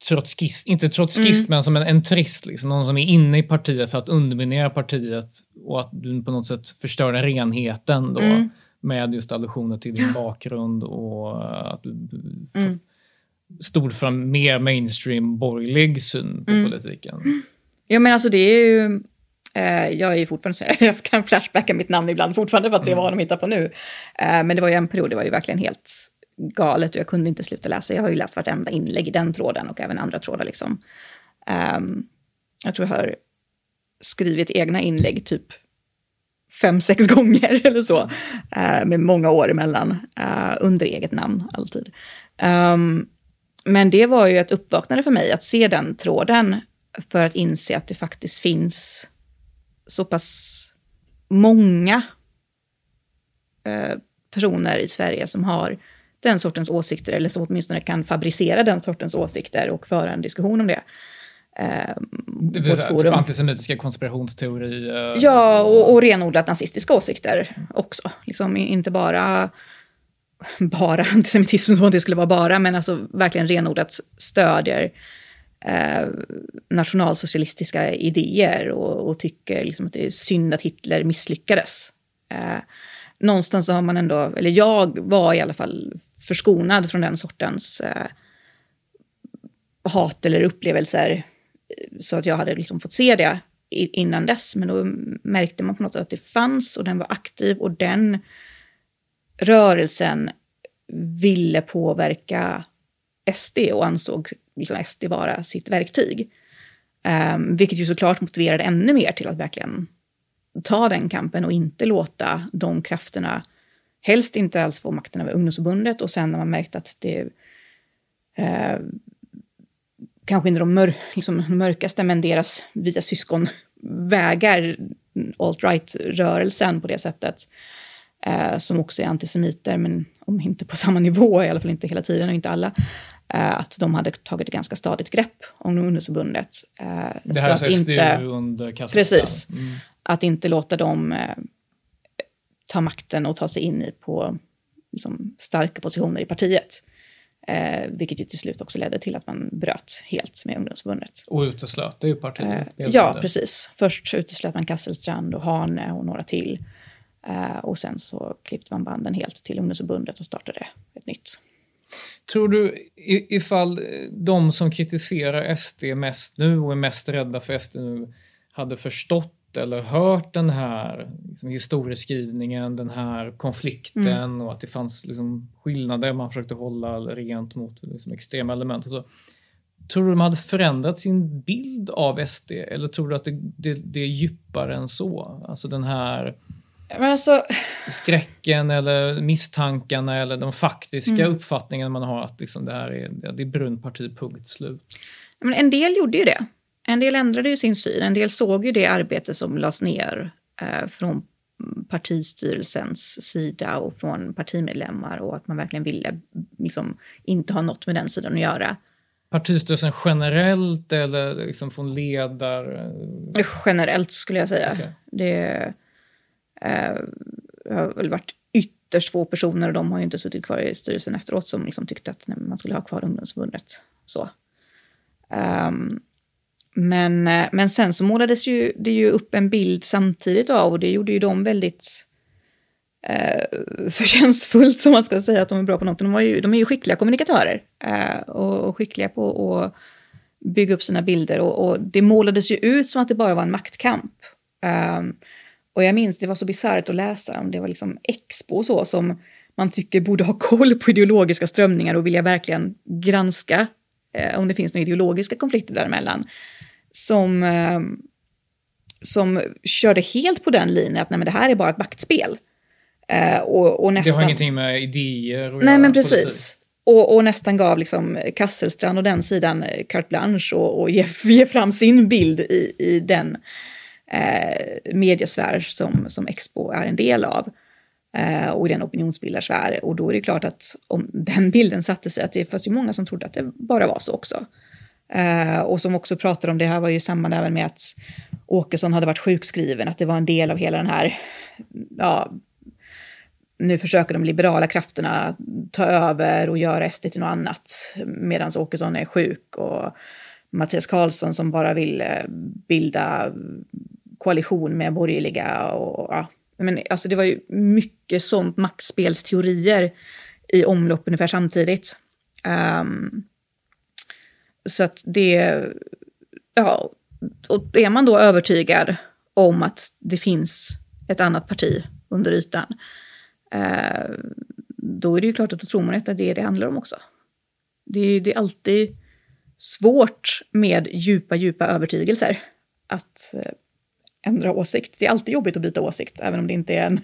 trotskist, inte trotskist mm. men som en, en trist, liksom, någon som är inne i partiet för att underminera partiet och att du på något sätt förstör den renheten då mm. med just allusioner till din bakgrund och att du mm. stod för en mer mainstream borgerlig syn på mm. politiken. Ja men alltså det är ju jag är fortfarande så jag kan flashbacka mitt namn ibland fortfarande för att se mm. vad de hittar på nu. Eh, men det var ju en period, det var ju verkligen helt galet och jag kunde inte sluta läsa. Jag har ju läst vartenda inlägg i den tråden och även andra trådar liksom. Um, jag tror jag har skrivit egna inlägg typ fem, sex gånger eller så. Uh, med många år emellan. Under eget namn alltid. Um, men det var ju ett uppvaknande för mig att se den tråden för att inse att det faktiskt finns så pass många eh, personer i Sverige som har den sortens åsikter, eller som åtminstone kan fabricera den sortens åsikter och föra en diskussion om det. Eh, det vill säga, typ antisemitiska konspirationsteorier? Ja, och, och renodlat nazistiska åsikter också. Liksom inte bara, bara antisemitism som det skulle vara bara, men alltså verkligen renodlat stödjer eh, nationalsocialistiska idéer och, och tycker liksom att det är synd att Hitler misslyckades. Eh, någonstans så har man ändå, eller jag var i alla fall förskonad från den sortens eh, hat eller upplevelser. Så att jag hade liksom fått se det innan dess. Men då märkte man på något sätt att det fanns och den var aktiv och den rörelsen ville påverka SD och ansåg liksom SD vara sitt verktyg. Um, vilket ju såklart motiverade ännu mer till att verkligen ta den kampen och inte låta de krafterna helst inte alls få makten över ungdomsförbundet och sen när man märkt att det eh, kanske inte de mör, liksom, mörkaste, men deras via syskon vägar alt-right-rörelsen på det sättet. Eh, som också är antisemiter, men om inte på samma nivå, i alla fall inte hela tiden och inte alla. Eh, att de hade tagit ett ganska stadigt grepp om ungdomsförbundet. Eh, det här är SDU inte, under kassan. Precis. Mm. Att inte låta dem eh, ta makten och ta sig in i på liksom, starka positioner i partiet. Eh, vilket ju till slut också ledde till att man bröt helt med ungdomsförbundet. Och uteslöt det ju partiet. Eh, ja, precis. Först uteslöt man Kasselstrand och Hane och några till. Eh, och sen så klippte man banden helt till ungdomsförbundet och startade ett nytt. Tror du ifall de som kritiserar SD mest nu och är mest rädda för SD nu hade förstått eller hört den här liksom, historieskrivningen, den här konflikten mm. och att det fanns liksom, skillnader man försökte hålla rent mot liksom, extrema element. Så, tror du de hade förändrat sin bild av SD eller tror du att det, det, det är djupare än så? Alltså den här alltså... skräcken eller misstankarna eller de faktiska mm. uppfattningarna man har att liksom, det här är, det är brunt parti, punkt slut. Men en del gjorde ju det. En del ändrade ju sin syn, en del såg ju det arbete som lades ner eh, från partistyrelsens sida och från partimedlemmar och att man verkligen ville liksom, inte ha något med den sidan att göra. Partistyrelsen generellt eller liksom från ledare? Generellt skulle jag säga. Okay. Det Eh, det har väl varit ytterst få personer och de har ju inte suttit kvar i styrelsen efteråt som liksom tyckte att nej, man skulle ha kvar ungdomsförbundet. Så. Um, men, eh, men sen så målades ju, det ju upp en bild samtidigt av, och det gjorde ju de väldigt eh, förtjänstfullt, som man ska säga, att de är bra på något. De, var ju, de är ju skickliga kommunikatörer eh, och, och, skickliga på att bygga upp sina bilder. Och, och, det målades ju ut som att det bara var en maktkamp. Um, och jag minns, det var så bisarrt att läsa om det var liksom Expo och så som man tycker borde ha koll på ideologiska strömningar och vilja verkligen granska eh, om det finns några ideologiska konflikter däremellan som, eh, som körde helt på den linjen att nej, men det här är bara ett maktspel. Eh, och, och nästan, det har ingenting med idéer att Nej, göra, men precis. Och, och, nästan gav liksom Kasselstrand och den sidan eh, carte blanche och, och ge, ge fram sin bild i, i den eh, mediesfär som, som Expo är en del av. Eh, och i den opinionsbildarsfär. Och då är det klart att om den bilden satte sig, att det fanns ju många som trodde att det bara var så också. Eh, och som också pratade om, det här var ju samband även med att Åkesson hade varit sjukskriven, att det var en del av hela den här, ja, nu försöker de liberala krafterna ta över och göra SD till något annat, medan Åkesson är sjuk och Mattias Karlsson som bara vill eh, bilda koalition med borgerliga och ja, men alltså det var ju mycket sånt maktspelsteorier i omlopp ungefär samtidigt. Um, så att det, ja, och är man då övertygad om att det finns ett annat parti under ytan, eh, då är det ju klart att då tror man att det är det det handlar om också. Det är, det är alltid svårt med djupa, djupa övertygelser att eh, ändra åsikt. Det är alltid jobbigt att byta åsikt, även om det inte är en,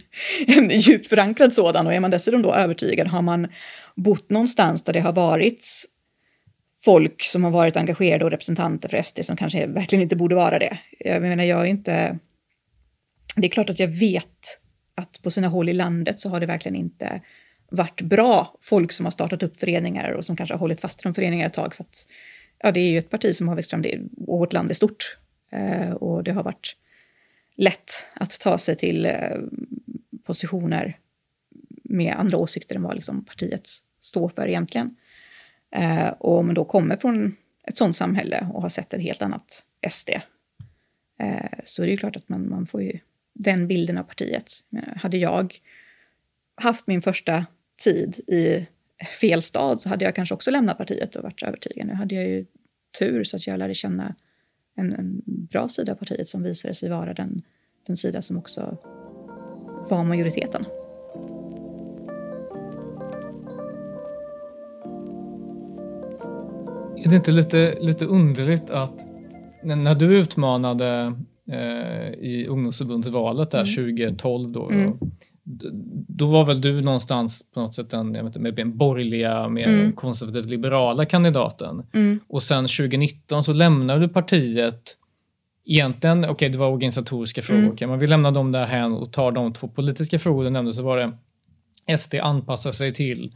en djupt förankrad sådan. Och är man dessutom då övertygad, har man bott någonstans där det har varit folk som har varit engagerade och representanter för SD som kanske verkligen inte borde vara det. Jag menar, jag är inte... Det är klart att jag vet att på sina håll i landet så har det verkligen inte varit bra folk som har startat upp föreningar och som kanske har hållit fast i de föreningar ett tag för att ja, det är ju ett parti som har växt fram det, och vårt land är stort. Eh, och det har varit lätt att ta sig till eh, positioner med andra åsikter än vad liksom, partiet står för egentligen. Eh, och om man då kommer från ett sånt samhälle och har sett ett helt annat SD, eh, så är det ju klart att man, man får ju den bilden av partiet. Hade jag haft min första tid i fel stad så hade jag kanske också lämnat partiet och varit övertygad. Nu hade jag ju tur så att jag lärde känna en, en bra sida av partiet som visade sig vara den, den sida som också var majoriteten. Är det inte lite, lite underligt att när du utmanade eh, i ungdomsförbundsvalet där mm. 2012 då, mm. Då var väl du någonstans på något sätt den, jag vet inte, den borgerliga, mer mm. konservativt liberala kandidaten. Mm. Och sen 2019 så lämnade du partiet Egentligen, okej okay, det var organisatoriska frågor, mm. okay, men vi lämnar dem där här och tar de två politiska frågor du nämnde så var det SD anpassar sig till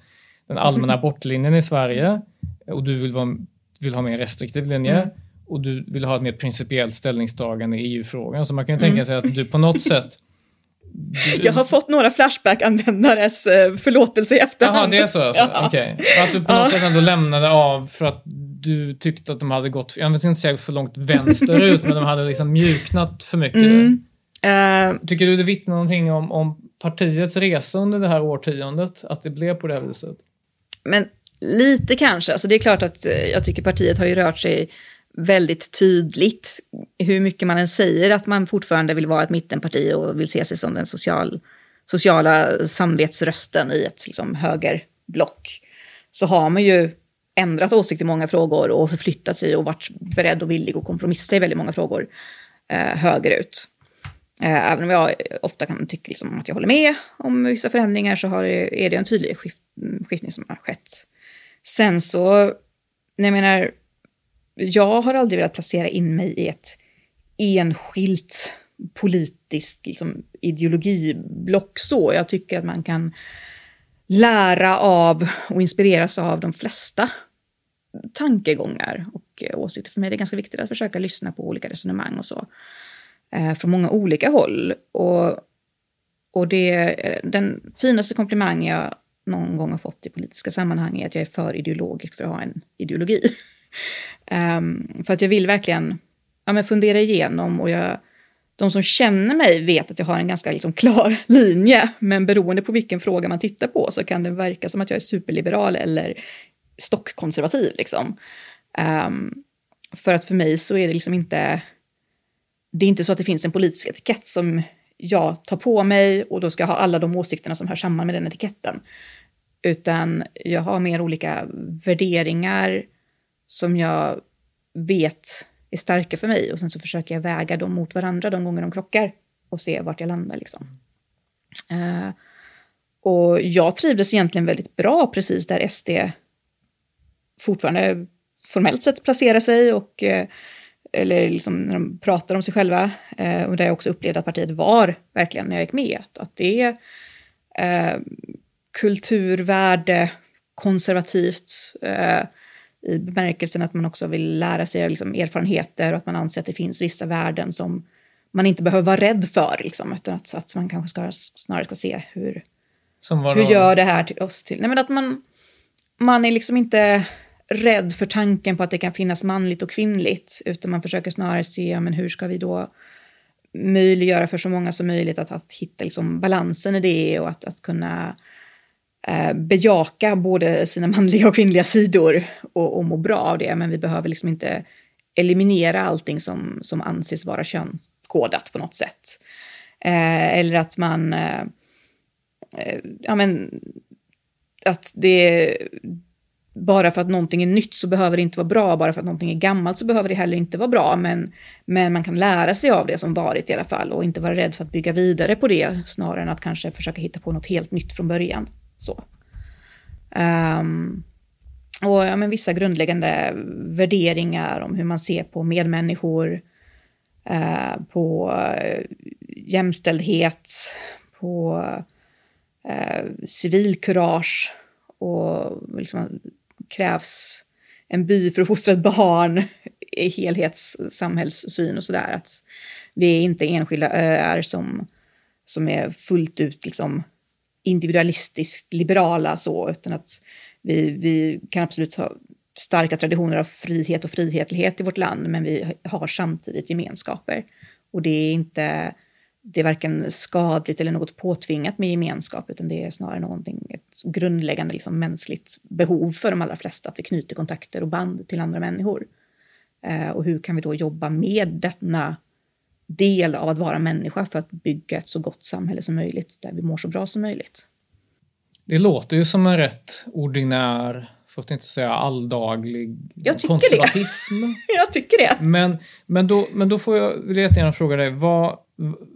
den allmänna mm. abortlinjen i Sverige och du vill vara vill ha mer restriktiv linje mm. och du vill ha ett mer principiellt ställningstagande i EU-frågan. Så man kan ju tänka mm. sig att du på något sätt. Jag har fått några Flashback-användares eh, förlåtelse i efterhand. Jaha, det är så alltså? Ja. Okej. Okay. Att du på något ja. sätt ändå lämnade av för att du tyckte att de hade gått, jag vet inte säga för långt vänsterut, men de hade liksom mjuknat för mycket. Mm. Uh, Tycker du det vittnar någonting om, om partiets resa under det här årtiondet? Att det blev på det här viset? Men Lite kanske. Alltså det är klart att eh, jag tycker partiet har ju rört sig väldigt tydligt. Hur mycket man än säger att man fortfarande vill vara ett mittenparti och vill se sig som den social, sociala samvetsrösten i ett liksom, högerblock. Så har man ju ändrat åsikt i många frågor och förflyttat sig och varit beredd och villig att kompromissa i väldigt många frågor eh, högerut. Eh, även om jag ofta kan tycka liksom att jag håller med om vissa förändringar så har är det en tydlig skift, skiftning som har skett Sen så, jag menar, jag har aldrig velat placera in mig i ett enskilt politiskt liksom, ideologiblock så. Jag tycker att man kan lära av och inspireras av de flesta tankegångar och eh, åsikter. För mig är det ganska viktigt att försöka lyssna på olika resonemang och så. Eh, från många olika håll. Och, och det, eh, den finaste komplimang jag någon gång har fått i politiska sammanhang är att jag är för ideologisk för att ha en ideologi. um, för att jag vill verkligen ja, men fundera igenom och jag, de som känner mig vet att jag har en ganska liksom, klar linje, men beroende på vilken fråga man tittar på så kan det verka som att jag är superliberal eller stockkonservativ. Liksom. Um, för att för mig så är det liksom inte... Det är inte så att det finns en politisk etikett som jag tar på mig och då ska jag ha alla de åsikterna som hör samman med den etiketten. Utan jag har mer olika värderingar som jag vet är starka för mig och sen så försöker jag väga dem mot varandra de gånger de krockar och se vart jag landar. Liksom. Uh, och jag trivdes egentligen väldigt bra precis där SD fortfarande formellt sett placerar sig och uh, eller liksom när de pratar om sig själva, uh, och där jag också upplevde att partiet var verkligen när jag gick med, att det är kulturvärde konservativt i bemärkelsen att man också vill lära sig liksom, erfarenheter och att man anser att det finns vissa värden som man inte behöver vara rädd för, liksom, utan att, att man kanske ska, snarare ska se hur, hur gör det här till oss till... Nej, men att man, man är liksom inte rädd för tanken på att det kan finnas manligt och kvinnligt, utan man försöker snarare se men hur ska vi då möjliggöra för så många som möjligt att, att hitta liksom balansen i det och att, att kunna eh, bejaka både sina manliga och kvinnliga sidor och, och må bra av det. Men vi behöver liksom inte eliminera allting som, som anses vara könskodat på något sätt. Eh, eller att man... Eh, eh, ja, men, att det... bara för att någonting är nytt så behöver det inte vara bra, bara för att någonting är gammalt så behöver det heller inte vara bra, men, men man kan lära sig av det som varit i alla fall och inte vara rädd för att bygga vidare på det, snarare än att kanske försöka hitta på något helt nytt från början. Så. Um, och ja, men vissa grundläggande värderingar om hur man ser på medmänniskor, uh, på uh, jämställdhet, på uh, civilkurage och liksom krävs en by för att fostra ett barn, helhetssamhällssyn och sådär. Att vi är inte enskilda öar som, som är fullt ut liksom individualistiskt liberala så, utan att vi, vi kan absolut ha starka traditioner av frihet och frihetlighet i vårt land, men vi har samtidigt gemenskaper. Och det är inte det är varken skadligt eller något påtvingat med gemenskap, utan det är snarare någonting, ett grundläggande liksom, mänskligt behov för de allra flesta, att vi knyter kontakter och band till andra människor. Eh, och hur kan vi då jobba med denna del av att vara människa för att bygga ett så gott samhälle som möjligt, där vi mår så bra som möjligt? Det låter ju som en rätt ordinär, för att inte säga alldaglig jag konservatism. Jag tycker det. Men, men, då, men då får jag, vill jag jättegärna fråga dig, vad,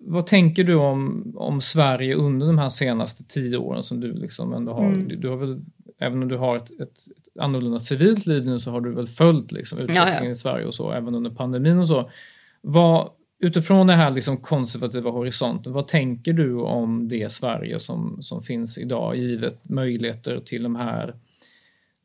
vad tänker du om, om Sverige under de här senaste tio åren som du liksom ändå har, mm. du har väl, även om du har ett, ett, annorlunda civilt liv nu så har du väl följt liksom utvecklingen ja, ja. i Sverige och så, även under pandemin och så. Vad, utifrån den här liksom konservativa horisonten, vad tänker du om det Sverige som, som finns idag, givet möjligheter till de här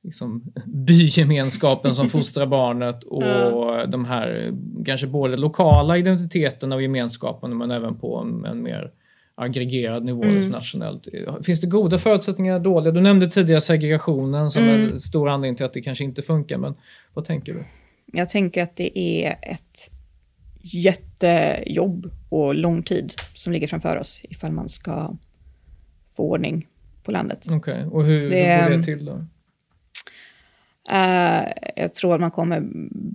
liksom, bygemenskapen som fostrar barnet och de här kanske både lokala identiteterna och gemenskapen men även på en, en mer aggregerad nivå mm. nationellt. Finns det goda förutsättningar, dåliga? Du nämnde tidigare segregationen som mm. en stor anledning till att det kanske inte funkar, men vad tänker du? Jag tänker att det är ett jättejobb och lång tid som ligger framför oss ifall man ska få ordning på landet. Okej, okay. och hur, det, hur går det till då? Uh, jag tror att man kommer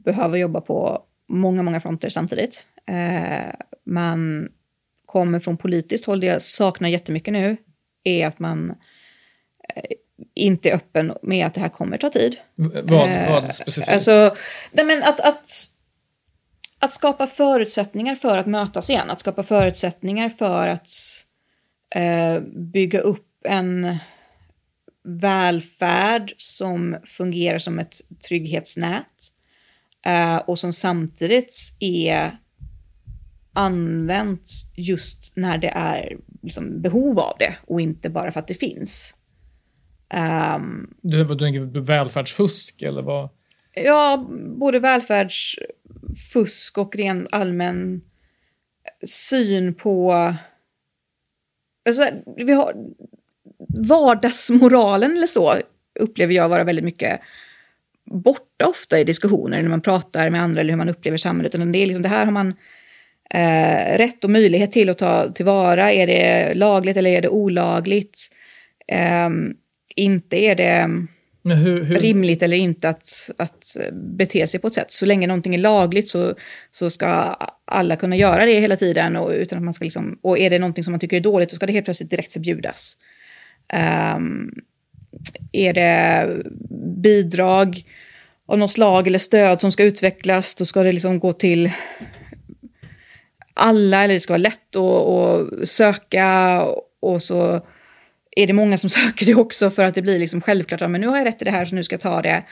behöva jobba på många, många fronter samtidigt. Uh, man kommer från politiskt håll, det jag saknar jättemycket nu, är att man uh, inte är öppen med att det här kommer ta tid. Vad, vad specifikt? Alltså, nej men att, att, att skapa förutsättningar för att mötas igen, att skapa förutsättningar för att bygga upp en välfärd som fungerar som ett trygghetsnät eh, och som samtidigt är använt just när det är liksom behov av det och inte bara för att det finns. Um, du, du tänker välfärdsfusk eller vad? Ja, både fusk och ren allmän syn på... Alltså, vi har, vardagsmoralen eller så upplever jag vara väldigt mycket borta ofta i diskussioner när man pratar med andra eller hur man upplever samhället. Utan det, är liksom, det här har man eh, rätt och möjlighet till att ta tillvara. Är det lagligt eller är det olagligt? Eh, inte är det hur, hur? rimligt eller inte att, att bete sig på ett sätt. Så länge någonting är lagligt så, så ska alla kunna göra det hela tiden. Och, utan att man ska liksom, och är det någonting som man tycker är dåligt, då ska det helt plötsligt direkt förbjudas. Um, är det bidrag av något slag eller stöd som ska utvecklas, då ska det liksom gå till alla, eller det ska vara lätt att, att söka och så är det många som söker det också för att det blir liksom självklart att nu har jag rätt till det här så nu ska jag ta det.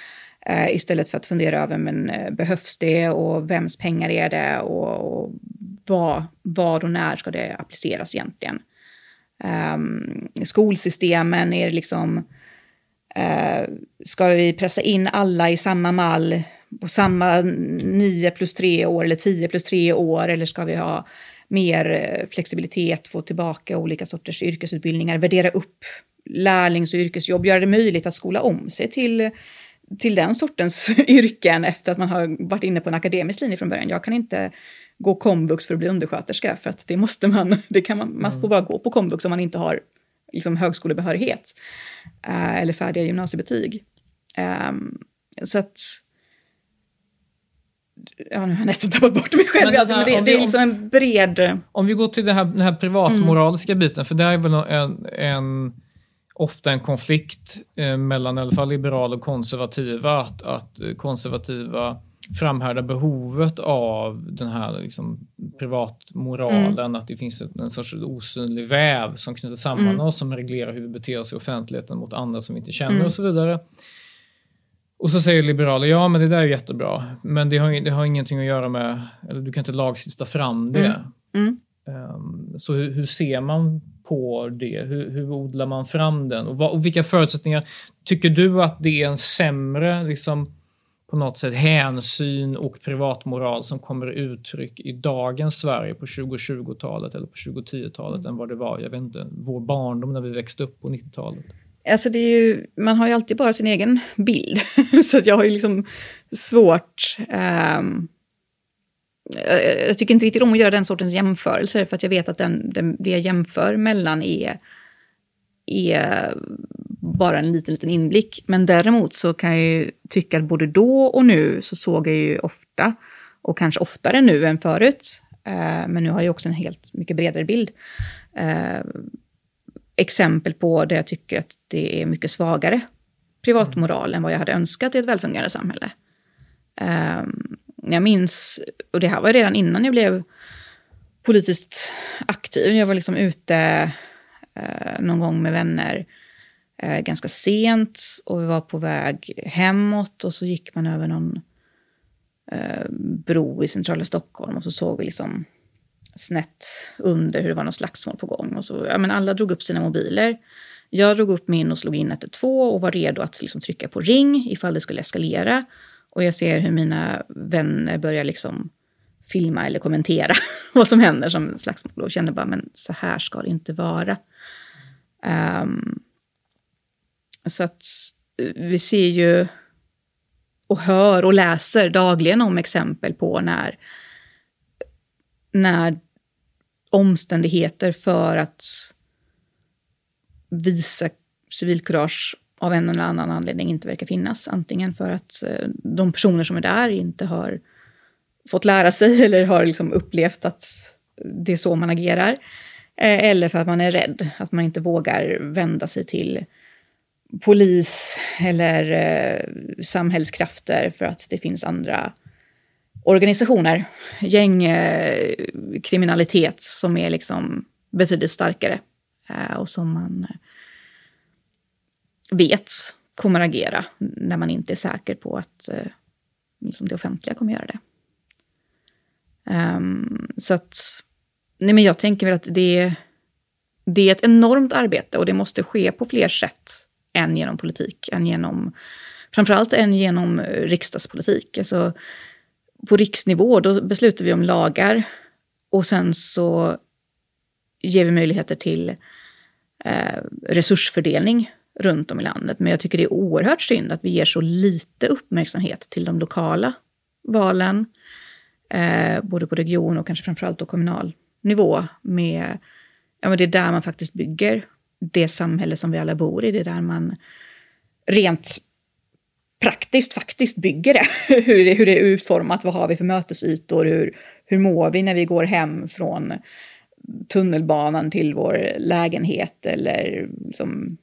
Eh, istället för att fundera över men eh, behövs det och vems pengar är det och, och vad, vad och när ska det appliceras egentligen. Um, skolsystemen är liksom... Uh, ska vi pressa in alla i samma mall på samma 9 plus 3 år eller 10 plus 3 år? Eller ska vi ha mer eh, flexibilitet, få tillbaka olika sorters yrkesutbildningar, värdera upp lärlings och yrkesjobb, göra det möjligt att skola om sig till, till den sortens yrken efter att man har varit inne på en akademisk linje från början. Jag kan inte gå komvux för att bli undersköterska, för att det måste man, det kan man, man får mm. bara gå på komvux om man inte har liksom, högskolebehörighet uh, eller färdiga gymnasiebetyg. Um, så att... Ja, nu har jag nästan tappat bort mig själv. Men det, här, det, det är liksom en bred... Om vi går till det här, den här privatmoraliska mm. biten, för det är väl en, en ofta en konflikt eh, mellan i alla fall liberala och konservativa. Att, att konservativa framhärdar behovet av den här liksom, privatmoralen, mm. att det finns en, en sorts osynlig väv som knyter samman mm. oss, som reglerar hur vi beter oss i offentligheten mot andra som vi inte känner mm. och så vidare. Och så säger liberaler, ja men det där är jättebra, men det har, det har ingenting att göra med, eller du kan inte lagstifta fram det. Um, så hur, hur, ser man på det? Hur, hur odlar man fram den? Och, vad, och, vilka förutsättningar tycker du att det är en sämre liksom, på något sätt hänsyn och privatmoral som kommer uttryck i dagens Sverige på 2020-talet eller på 2010-talet mm. än vad det var, jag vet inte, vår barndom när vi växte upp på 90-talet? Alltså det är ju, man har ju alltid bara sin egen bild, så att jag har ju liksom svårt um jag tycker inte riktigt om att göra den sortens jämförelser för att jag vet att den, den, det jag jämför mellan är, är bara en liten, liten inblick. Men däremot så kan jag ju tycka att både då och nu så såg jag ju ofta, och kanske oftare nu än förut, eh, men nu har jag också en helt mycket bredare bild, eh, exempel på där jag tycker att det är mycket svagare privatmoral än vad jag hade önskat i ett välfungerande samhälle. Um, jag minns, och det här var redan innan jag blev politiskt aktiv, jag var liksom ute eh, någon gång med vänner eh, ganska sent och vi var på väg hemåt och så gick man över någon eh, bro i centrala Stockholm och så såg vi liksom snett under hur det var någon slagsmål på gång. Och så, ja, men alla drog upp sina mobiler. Jag drog upp min och slog in 112 och var redo att liksom trycka på ring ifall det skulle eskalera. Och jag ser hur mina vänner börjar liksom filma eller kommentera vad som händer som slagsmål och känner bara, men så här ska det inte vara. Um, så att vi ser ju och hör och läser dagligen om exempel på när, när omständigheter för att visa civilkurage av en eller annan anledning inte verkar finnas. Antingen för att eh, de personer som är där inte har fått lära sig eller har liksom upplevt att det är så man agerar. Eh, eller för att man är rädd, att man inte vågar vända sig till polis eller eh, samhällskrafter för att det finns andra organisationer, gängkriminalitet eh, som är liksom betydligt starkare eh, och som man eh, vet kommer agera när man inte är säker på att eh, liksom det offentliga kommer göra det. Um, så att, nej men jag tänker väl att det, det är ett enormt arbete och det måste ske på fler sätt än genom politik, än genom, framförallt än genom riksdagspolitik. Alltså, på riksnivå då beslutar vi om lagar och sen så ger vi möjligheter till eh, resursfördelning runt om i landet. Men jag tycker det är oerhört synd att vi ger så lite uppmärksamhet till de lokala valen, eh, både på region och kanske framförallt på kommunal nivå. Med, ja, men det är där man faktiskt bygger det samhälle som vi alla bor i. Det är där man rent praktiskt faktiskt bygger det. hur, det hur det är utformat, vad har vi för mötesytor, hur, hur mår vi när vi går hem från tunnelbanan till vår lägenhet eller liksom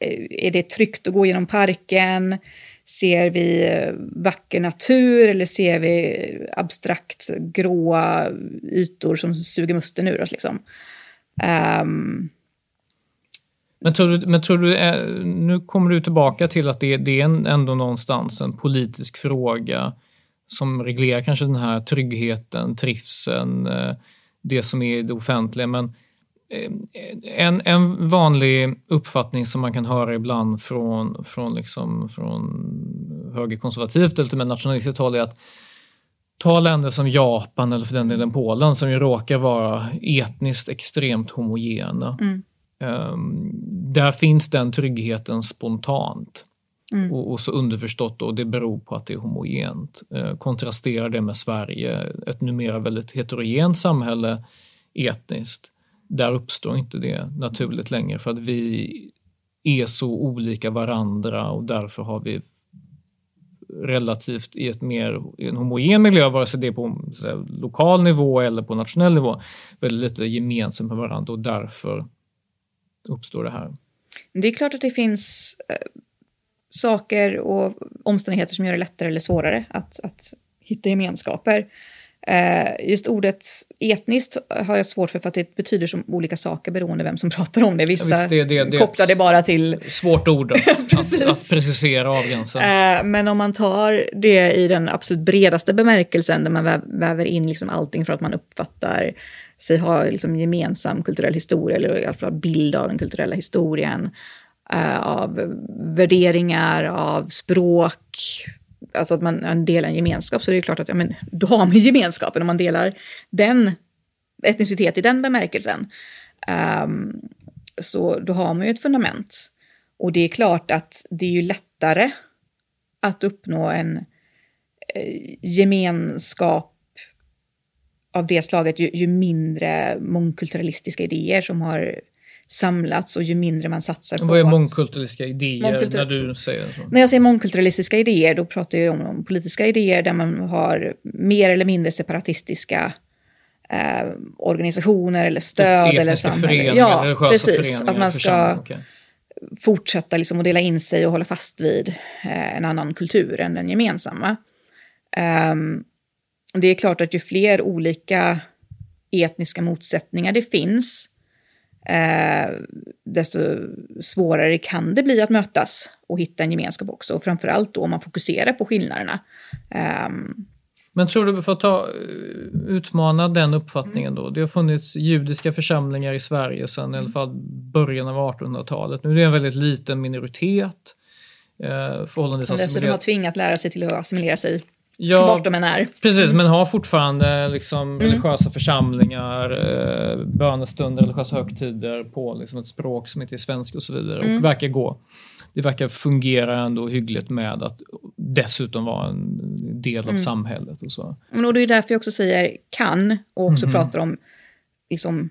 eh, är det tryggt att gå genom parken? Ser vi eh, vacker natur eller ser vi abstrakt gråa ytor som suger musten ur oss? Liksom? Um, men tror du, men tror du eh, nu kommer du tillbaka till att det, det är ändå någonstans en politisk fråga som reglerar kanske den här tryggheten, trivseln, eh, det som är det offentliga. Men eh, en, en vanlig uppfattning som man kan höra ibland från, från, liksom, från högerkonservativt eller till och med nationalistiskt håll är att ta länder som Japan eller för den delen Polen som ju råkar vara etniskt extremt homogena. Mm. Um, där finns den tryggheten spontant. Mm. Och, och, så underförstått då, det beror på att det är homogent. Uh, kontrasterar det med Sverige, ett numera väldigt heterogent samhälle etniskt där uppstår inte det naturligt längre för att vi är så olika varandra och därför har vi relativt i ett mer en homogen miljö, vare sig det är på säga, lokal nivå eller på nationell nivå, väldigt lite gemensamt med varandra och därför uppstår det här. Det är klart att det finns eh, saker och omständigheter som gör det lättare eller svårare att, att hitta gemenskaper. Eh, just ordet etniskt har jag svårt för, för att det betyder så olika saker beroende vem som pratar om det. Vissa Ja, det- det- det- kopplar det bara till... Svårt ord att, att, Precis. att precisera och avgränsa. Eh, men om man tar det i den absolut bredaste bemärkelsen, där man vä- väver in liksom allting för att man uppfattar sig ha liksom gemensam kulturell historia, eller i alla fall bild av den kulturella historien, eh, av värderingar, av språk, alltså att man delar en gemenskap, så är det klart att ja, men, då har man gemenskapen om man delar den etnicitet i den bemärkelsen. Um, så då har man ju ett fundament. Och det är klart att det är ju lättare att uppnå en eh, gemenskap av det slaget ju, ju mindre mångkulturalistiska idéer som har samlats och ju mindre man satsar på Vad är mångkulturalistiska idéer Mångkultur- när du säger så? när jag säger mångkulturalistiska idéer, då pratar jag om, politiska idéer där man har mer eller mindre separatistiska eh, organisationer eller stöd eller Etniska samhälle. föreningar, Ja, precis. Att man ska okej. fortsätta liksom att dela in sig och hålla fast vid eh, en annan kultur än den gemensamma. Ehm, det är klart att ju fler olika etniska motsättningar det finns, eh, desto svårare kan det bli att mötas och hitta en gemenskap också. Och framförallt då om man fokuserar på skillnaderna. Ehm, Men tror du, för att ta, eh, utmana den uppfattningen Mm. då. Det har funnits judiska församlingar i Sverige sedan i alla fall början av 1800-talet. Nu är det en väldigt liten minoritet. Eh, förhållandevis som dessutom har tvingat lära sig till att assimilera sig Ja, vart de än är. Precis, men har fortfarande liksom Mm. religiösa församlingar, eh, bönestunder, religiösa högtider på liksom ett språk som inte är svenska och så vidare. Mm. Och verkar gå. Det verkar fungera ändå hyggligt med att dessutom vara en del Mm. av samhället och så. Men och det är därför jag också säger kan och också pratar om liksom,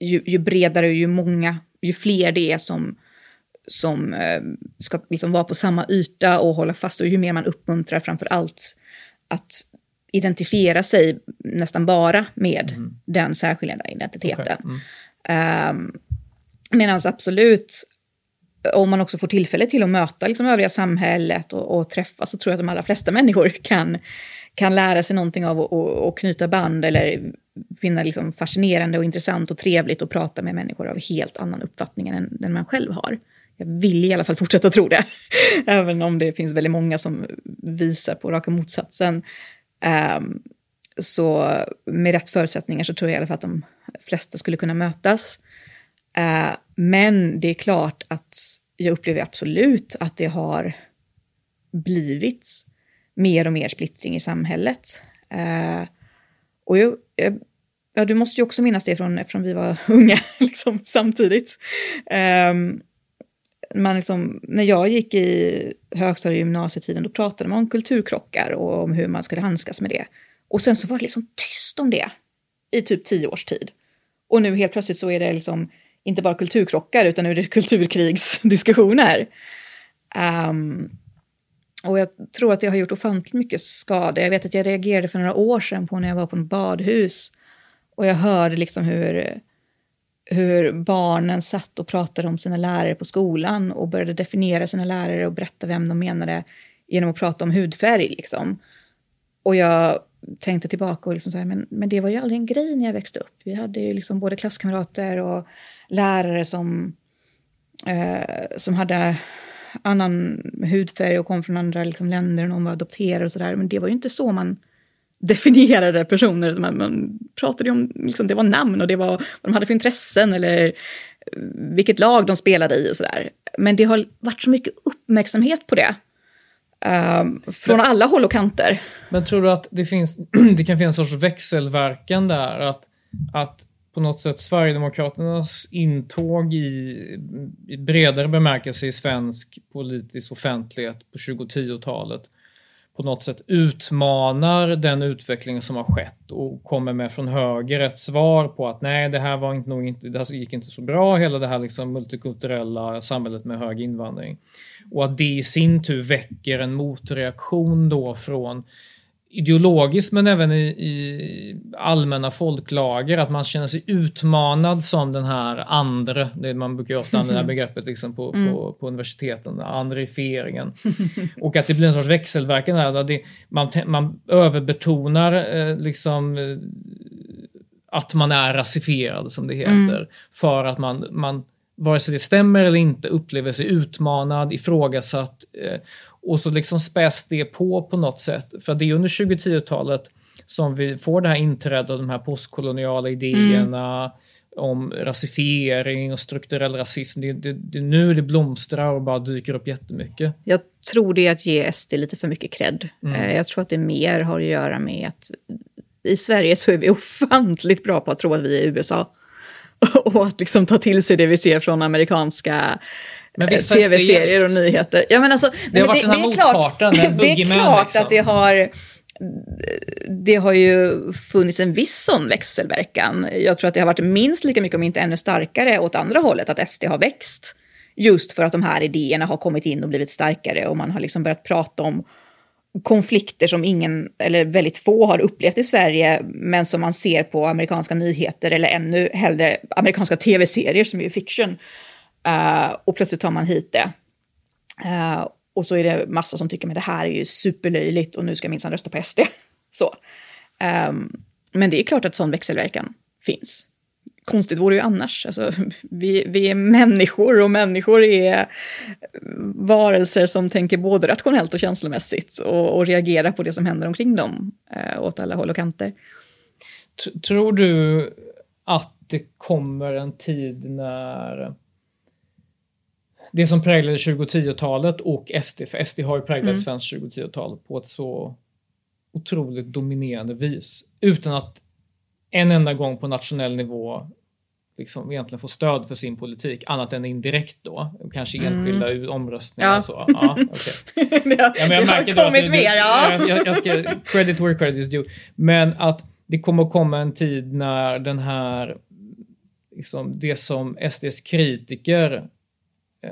ju, ju bredare, ju många, ju fler det är som, som eh, ska liksom vara på samma yta och hålla fast och ju mer man uppmuntrar framför allt att identifiera sig nästan bara med den särskilda identiteten. Okej, mm. Um, Medan absolut, om man också får tillfälle till att möta liksom övriga samhället och, och träffas så tror jag att de allra flesta människor kan, kan lära sig någonting av att knyta band eller finna liksom fascinerande och intressant och trevligt att prata med människor av helt annan uppfattning än den man själv har. Jag vill i alla fall fortsätta tro det, även om det finns väldigt många som visar på raka motsatsen. Um, så med rätt förutsättningar så tror jag i alla fall att de flesta skulle kunna mötas. Uh, men det är klart att jag upplever absolut att det har blivit mer och mer splittring i samhället. Uh, och jag, jag, ja, du måste ju också minnas det från, eftersom vi var unga liksom, samtidigt. Um, man liksom, när jag gick i högstadie och gymnasietiden då pratade man om kulturkrockar och om hur man skulle handskas med det. Och sen så var det liksom tyst om det i typ tio års tid. Och nu helt plötsligt så är det liksom inte bara kulturkrockar utan nu är det kulturkrigsdiskussioner. Um, och jag tror att det har gjort ofantligt mycket skada. Jag vet att jag reagerade för några år sedan på när jag var på en badhus. Och jag hörde liksom hur, hur barnen satt och pratade om sina lärare på skolan och började definiera sina lärare och berätta vem de menade genom att prata om hudfärg. Liksom. Och jag tänkte tillbaka och liksom så här, men, men det var ju aldrig en grej när jag växte upp. Vi hade ju liksom både klasskamrater och lärare som, eh, som hade annan hudfärg och kom från andra liksom, länder och någon var adopterad och sådär. Men det var ju inte så man definierade personer. Man, man pratade om, liksom, det var namn och det var vad de hade för intressen eller eh, vilket lag de spelade i och sådär. Men det har varit så mycket uppmärksamhet på det. ehm, från alla håll och kanter. Men tror du att det, finns, det kan finnas en sorts växelverkan där? Att, att på något sätt Sverigedemokraternas intåg i, i bredare bemärkelse i svensk politisk offentlighet på 2010-talet på något sätt utmanar den utveckling som har skett och kommer med från höger ett svar på att nej, det här, var inte, nog inte, det här gick inte så bra, hela det här liksom multikulturella samhället med hög invandring. Och att det i sin tur väcker en motreaktion då från ideologiskt men även i, i, allmänna folklager, att man känner sig utmanad som den här andre, det man brukar ofta använda mm. begreppet liksom på, mm. på, på universiteten, andreifieringen. och att det blir en sorts växelverkan där, det, man, man överbetonar eh, liksom eh, att man är rasifierad som det heter, mm. för att man, man vare sig det stämmer eller inte, upplever sig utmanad, ifrågasatt. Eh, och så liksom späs det på på något sätt. För det är under 2010-talet som vi får det här inträdet av de här postkoloniala idéerna mm. om rasifiering och strukturell rasism. Det, det, det är nu det blomstrar och bara dyker upp jättemycket. Jag tror det är att ge SD lite för mycket cred. Mm. Eh, jag tror att det mer har att göra med att i Sverige så är vi ofantligt bra på att tro att vi är USA. och att liksom ta till sig det vi ser från amerikanska tv-serier och nyheter. Ja, men alltså, det har varit det, den här motparten, Det är klart liksom. att det har det har ju funnits en viss sån växelverkan. Jag tror att det har varit minst lika mycket, om inte ännu starkare, åt andra hållet, att SD har växt. Just för att de här idéerna har kommit in och blivit starkare och man har liksom börjat prata om konflikter som ingen, eller väldigt få, har upplevt i Sverige, men som man ser på amerikanska nyheter eller ännu hellre amerikanska tv-serier som är fiction. Uh, och plötsligt tar man hit det. Uh, och så är det massa som tycker att det här är ju superlöjligt och nu ska jag minsann rösta på SD. så. Um, men det är klart att sån växelverkan finns konstigt vore ju annars. Alltså, vi, vi är människor och människor är eh, varelser som tänker både rationellt och känslomässigt och, och reagerar på det som händer omkring dem eh, åt alla håll och kanter. Tror du att det kommer en tid när det som präglade 2010-talet och SD, för SD har ju präglat mm. svenskt 2010-tal på ett så otroligt dominerande vis utan att en enda gång på nationell nivå liksom egentligen få stöd för sin politik, annat än indirekt då. Kanske mm. enskilda mm. omröstningar ja. så. Ja, okay. ja, men jag märker har kommit mer, ja. Jag, jag, ska, credit where credit is due. Men att det kommer komma en tid när den här, liksom, det som SDs kritiker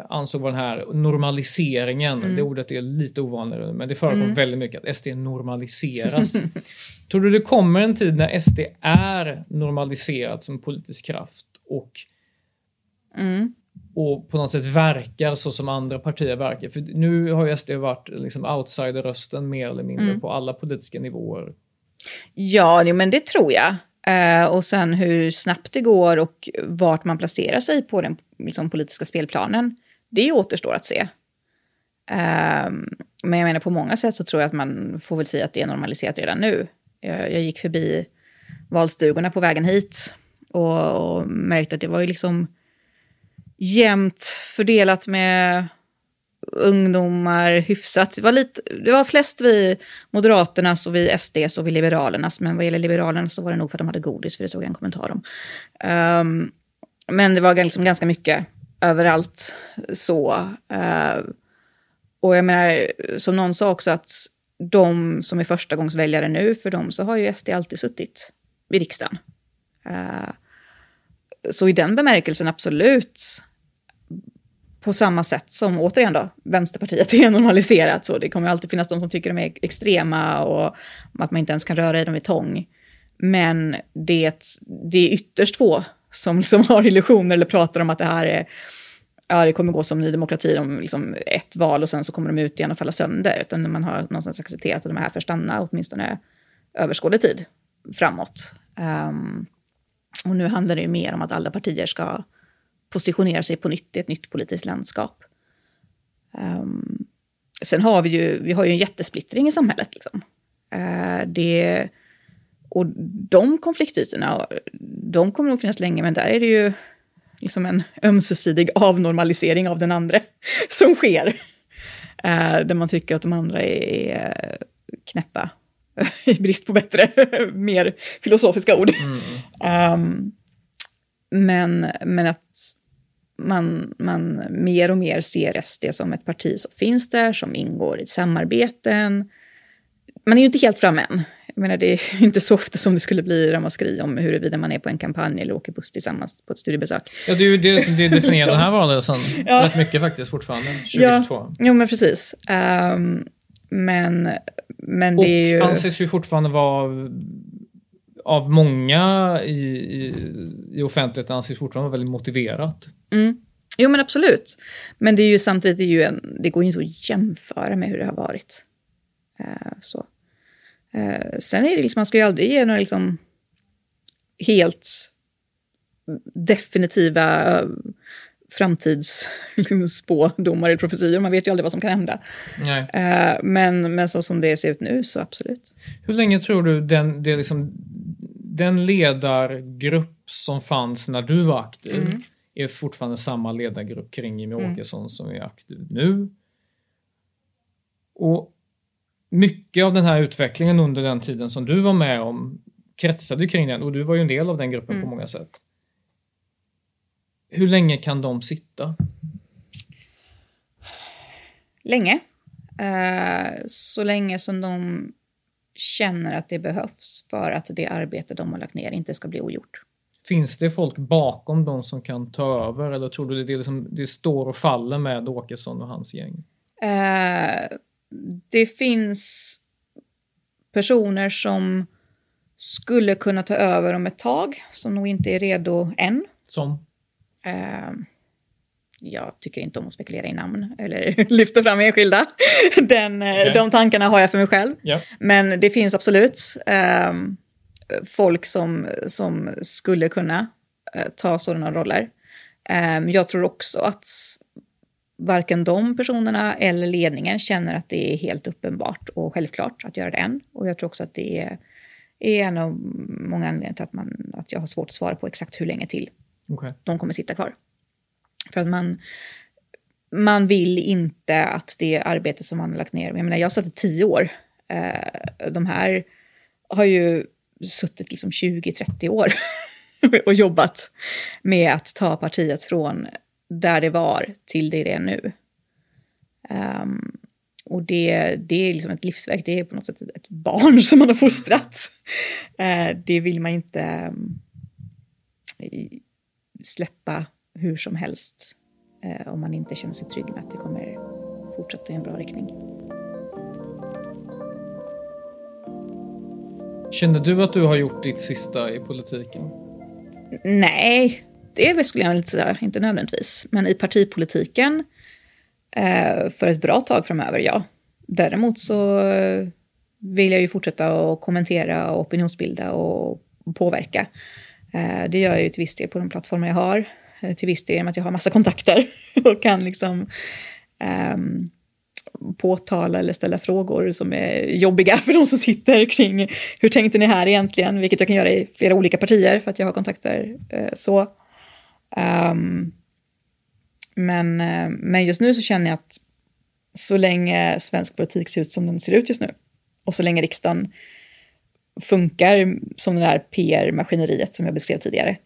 ansåg var den här normaliseringen, mm. det ordet är lite ovanligare men det förekommer mm. väldigt mycket att SD normaliseras. Tror du det kommer en tid när SD är normaliserat som politisk kraft och, mm. och på något sätt verkar så som andra partier verkar. För nu har ju SD varit liksom outsider-rösten mer eller mindre mm. på alla politiska nivåer. Ja, men det tror jag. Uh, och sen hur snabbt det går och vart man placerar sig på den liksom, politiska spelplanen, det återstår att se. Um, men jag menar på många sätt så tror jag att man får väl säga att det är normaliserat redan nu. Jag, jag gick förbi valstugorna på vägen hit och, och märkte att det var ju liksom jämnt fördelat med ungdomar hyfsat. Det var, lite, det var flest vid Moderaternas och vid SDs och vid Liberalernas. Men vad gäller Liberalerna så var det nog för att de hade godis, för det såg jag en kommentar om. Um, men det var liksom ganska mycket överallt så. Eh, och jag menar, som någon sa också att de som är förstagångsväljare nu, för dem så har ju SD alltid suttit vid riksdagen. Eh, så i den bemärkelsen absolut. På samma sätt som återigen då, Vänsterpartiet är normaliserat. Så det kommer alltid finnas de som tycker de är extrema och att man inte ens kan röra i dem i tång. Men det, det är ytterst få som liksom har illusioner eller pratar om att det här är ja, det kommer gå som Ny Demokrati om liksom ett val och sen så kommer de ut igen och falla sönder. Utan man har någonstans accepterat att de är här för att stanna åtminstone överskådlig tid framåt. Um, och nu handlar det ju mer om att alla partier ska positionera sig på nytt i ett nytt politiskt landskap. Um, sen har vi ju, vi har ju en jättesplittring i samhället. Liksom. Uh, det, och de konfliktytorna, de kommer nog finnas länge, men där är det ju liksom en ömsesidig avnormalisering av den andra som sker. Uh, där man tycker att de andra är knäppa i brist på bättre, mer filosofiska ord. Mm. Um, men, men att man, man mer och mer ser SD som ett parti som finns där, som ingår i samarbeten. Man är ju inte helt framme än. Jag menar, det är inte så ofta som det skulle bli ramaskri om huruvida man är på en kampanj eller åker buss tillsammans på ett studiebesök. Ja, det är ju det som det definierar den här valrörelsen ja. rätt mycket faktiskt fortfarande, 2022. Ja, jo, men precis. Um, Men, men Och det är ju... anses ju fortfarande vara av många i, i, i offentligheten anses fortfarande vara väldigt motiverat. Mm. Jo men absolut. Men det är ju samtidigt, det, är ju en, det går ju inte att jämföra med hur det har varit. Eh, så. Eh, sen är det liksom, man ska ju aldrig ge några liksom helt definitiva uh, framtidsspådomar eller profetior. Man vet ju aldrig vad som kan hända. Eh, men, men så som det ser ut nu så absolut. Hur länge tror du den, det liksom, den ledargrupp som fanns när du var aktiv Mm. är fortfarande samma ledargrupp kring Jimmie Åkesson som är aktiv nu? Och mycket av den här utvecklingen under den tiden som du var med om kretsade kring den och du var ju en del av den gruppen på många sätt. Hur länge kan de sitta? Länge. Eh, så länge som de känner att det behövs för att det arbete de har lagt ner inte ska bli ogjort. Finns det folk bakom dem som kan ta över eller tror du det, är liksom, det står och faller med Åkesson och hans gäng? Eh, det finns personer som skulle kunna ta över om ett tag, som nog inte är redo än. Som? Eh, jag tycker inte om att spekulera i namn eller lyfta fram enskilda. Den, eh, Okej. De tankarna har jag för mig själv. Ja. Men det finns absolut eh, folk som, som skulle kunna eh, ta sådana roller. Eh, jag tror också att varken de personerna eller ledningen känner att det är helt uppenbart och självklart att göra det än. Och jag tror också att det är, är en av många anledningar till att, man, att jag har svårt att svara på exakt hur länge till Okej. de kommer sitta kvar. För att man, man vill inte att det arbete som man har lagt ner, jag menar jag satt i tio år, eh, de här har ju suttit liksom 20-30 år och jobbat med att ta partiet från där det var till det det är nu. Ehm, och det, det är liksom ett livsverk, det är på något sätt ett barn som man har fostrat. Eh, det vill man inte i- släppa hur som helst eh, om man inte känner sig trygg med att det kommer fortsätta i en bra riktning. Känner du att du har gjort ditt sista i politiken? Nej, det skulle jag inte säga, inte nödvändigtvis. Men i partipolitiken eh, för ett bra tag framöver, ja. Däremot så eh, vill jag ju fortsätta att kommentera och opinionsbilda och påverka. Eh, det gör jag ju till viss del på de plattformar jag har. Eh, till viss del genom att jag har massa kontakter och kan liksom ehm, påtala eller ställa frågor som är jobbiga för de som sitter kring hur tänkte ni här egentligen, vilket jag kan göra i flera olika partier för att jag har kontakter eh, så. Um, men, eh, men just nu så känner jag att så länge svensk politik ser ut som den ser ut just nu och så länge riksdagen funkar som det där PR-maskineriet som jag beskrev tidigare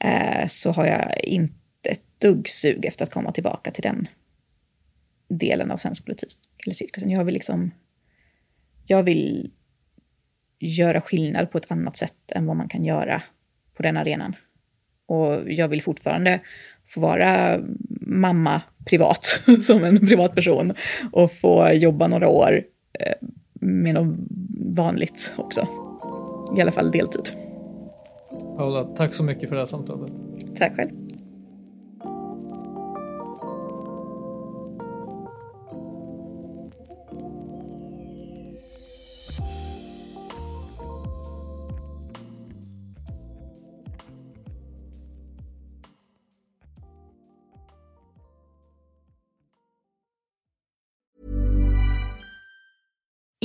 eh, så har jag inte ett dugg sug efter att komma tillbaka till den delen av svensk politik, eller cirkusen. Jag vill liksom, jag vill göra skillnad på ett annat sätt än vad man kan göra på den arenan. Och jag vill fortfarande få vara mamma privat, som en privatperson, och få jobba några år eh, med något vanligt också. I alla fall deltid. Paula, tack så mycket för det här samtalet. Tack själv.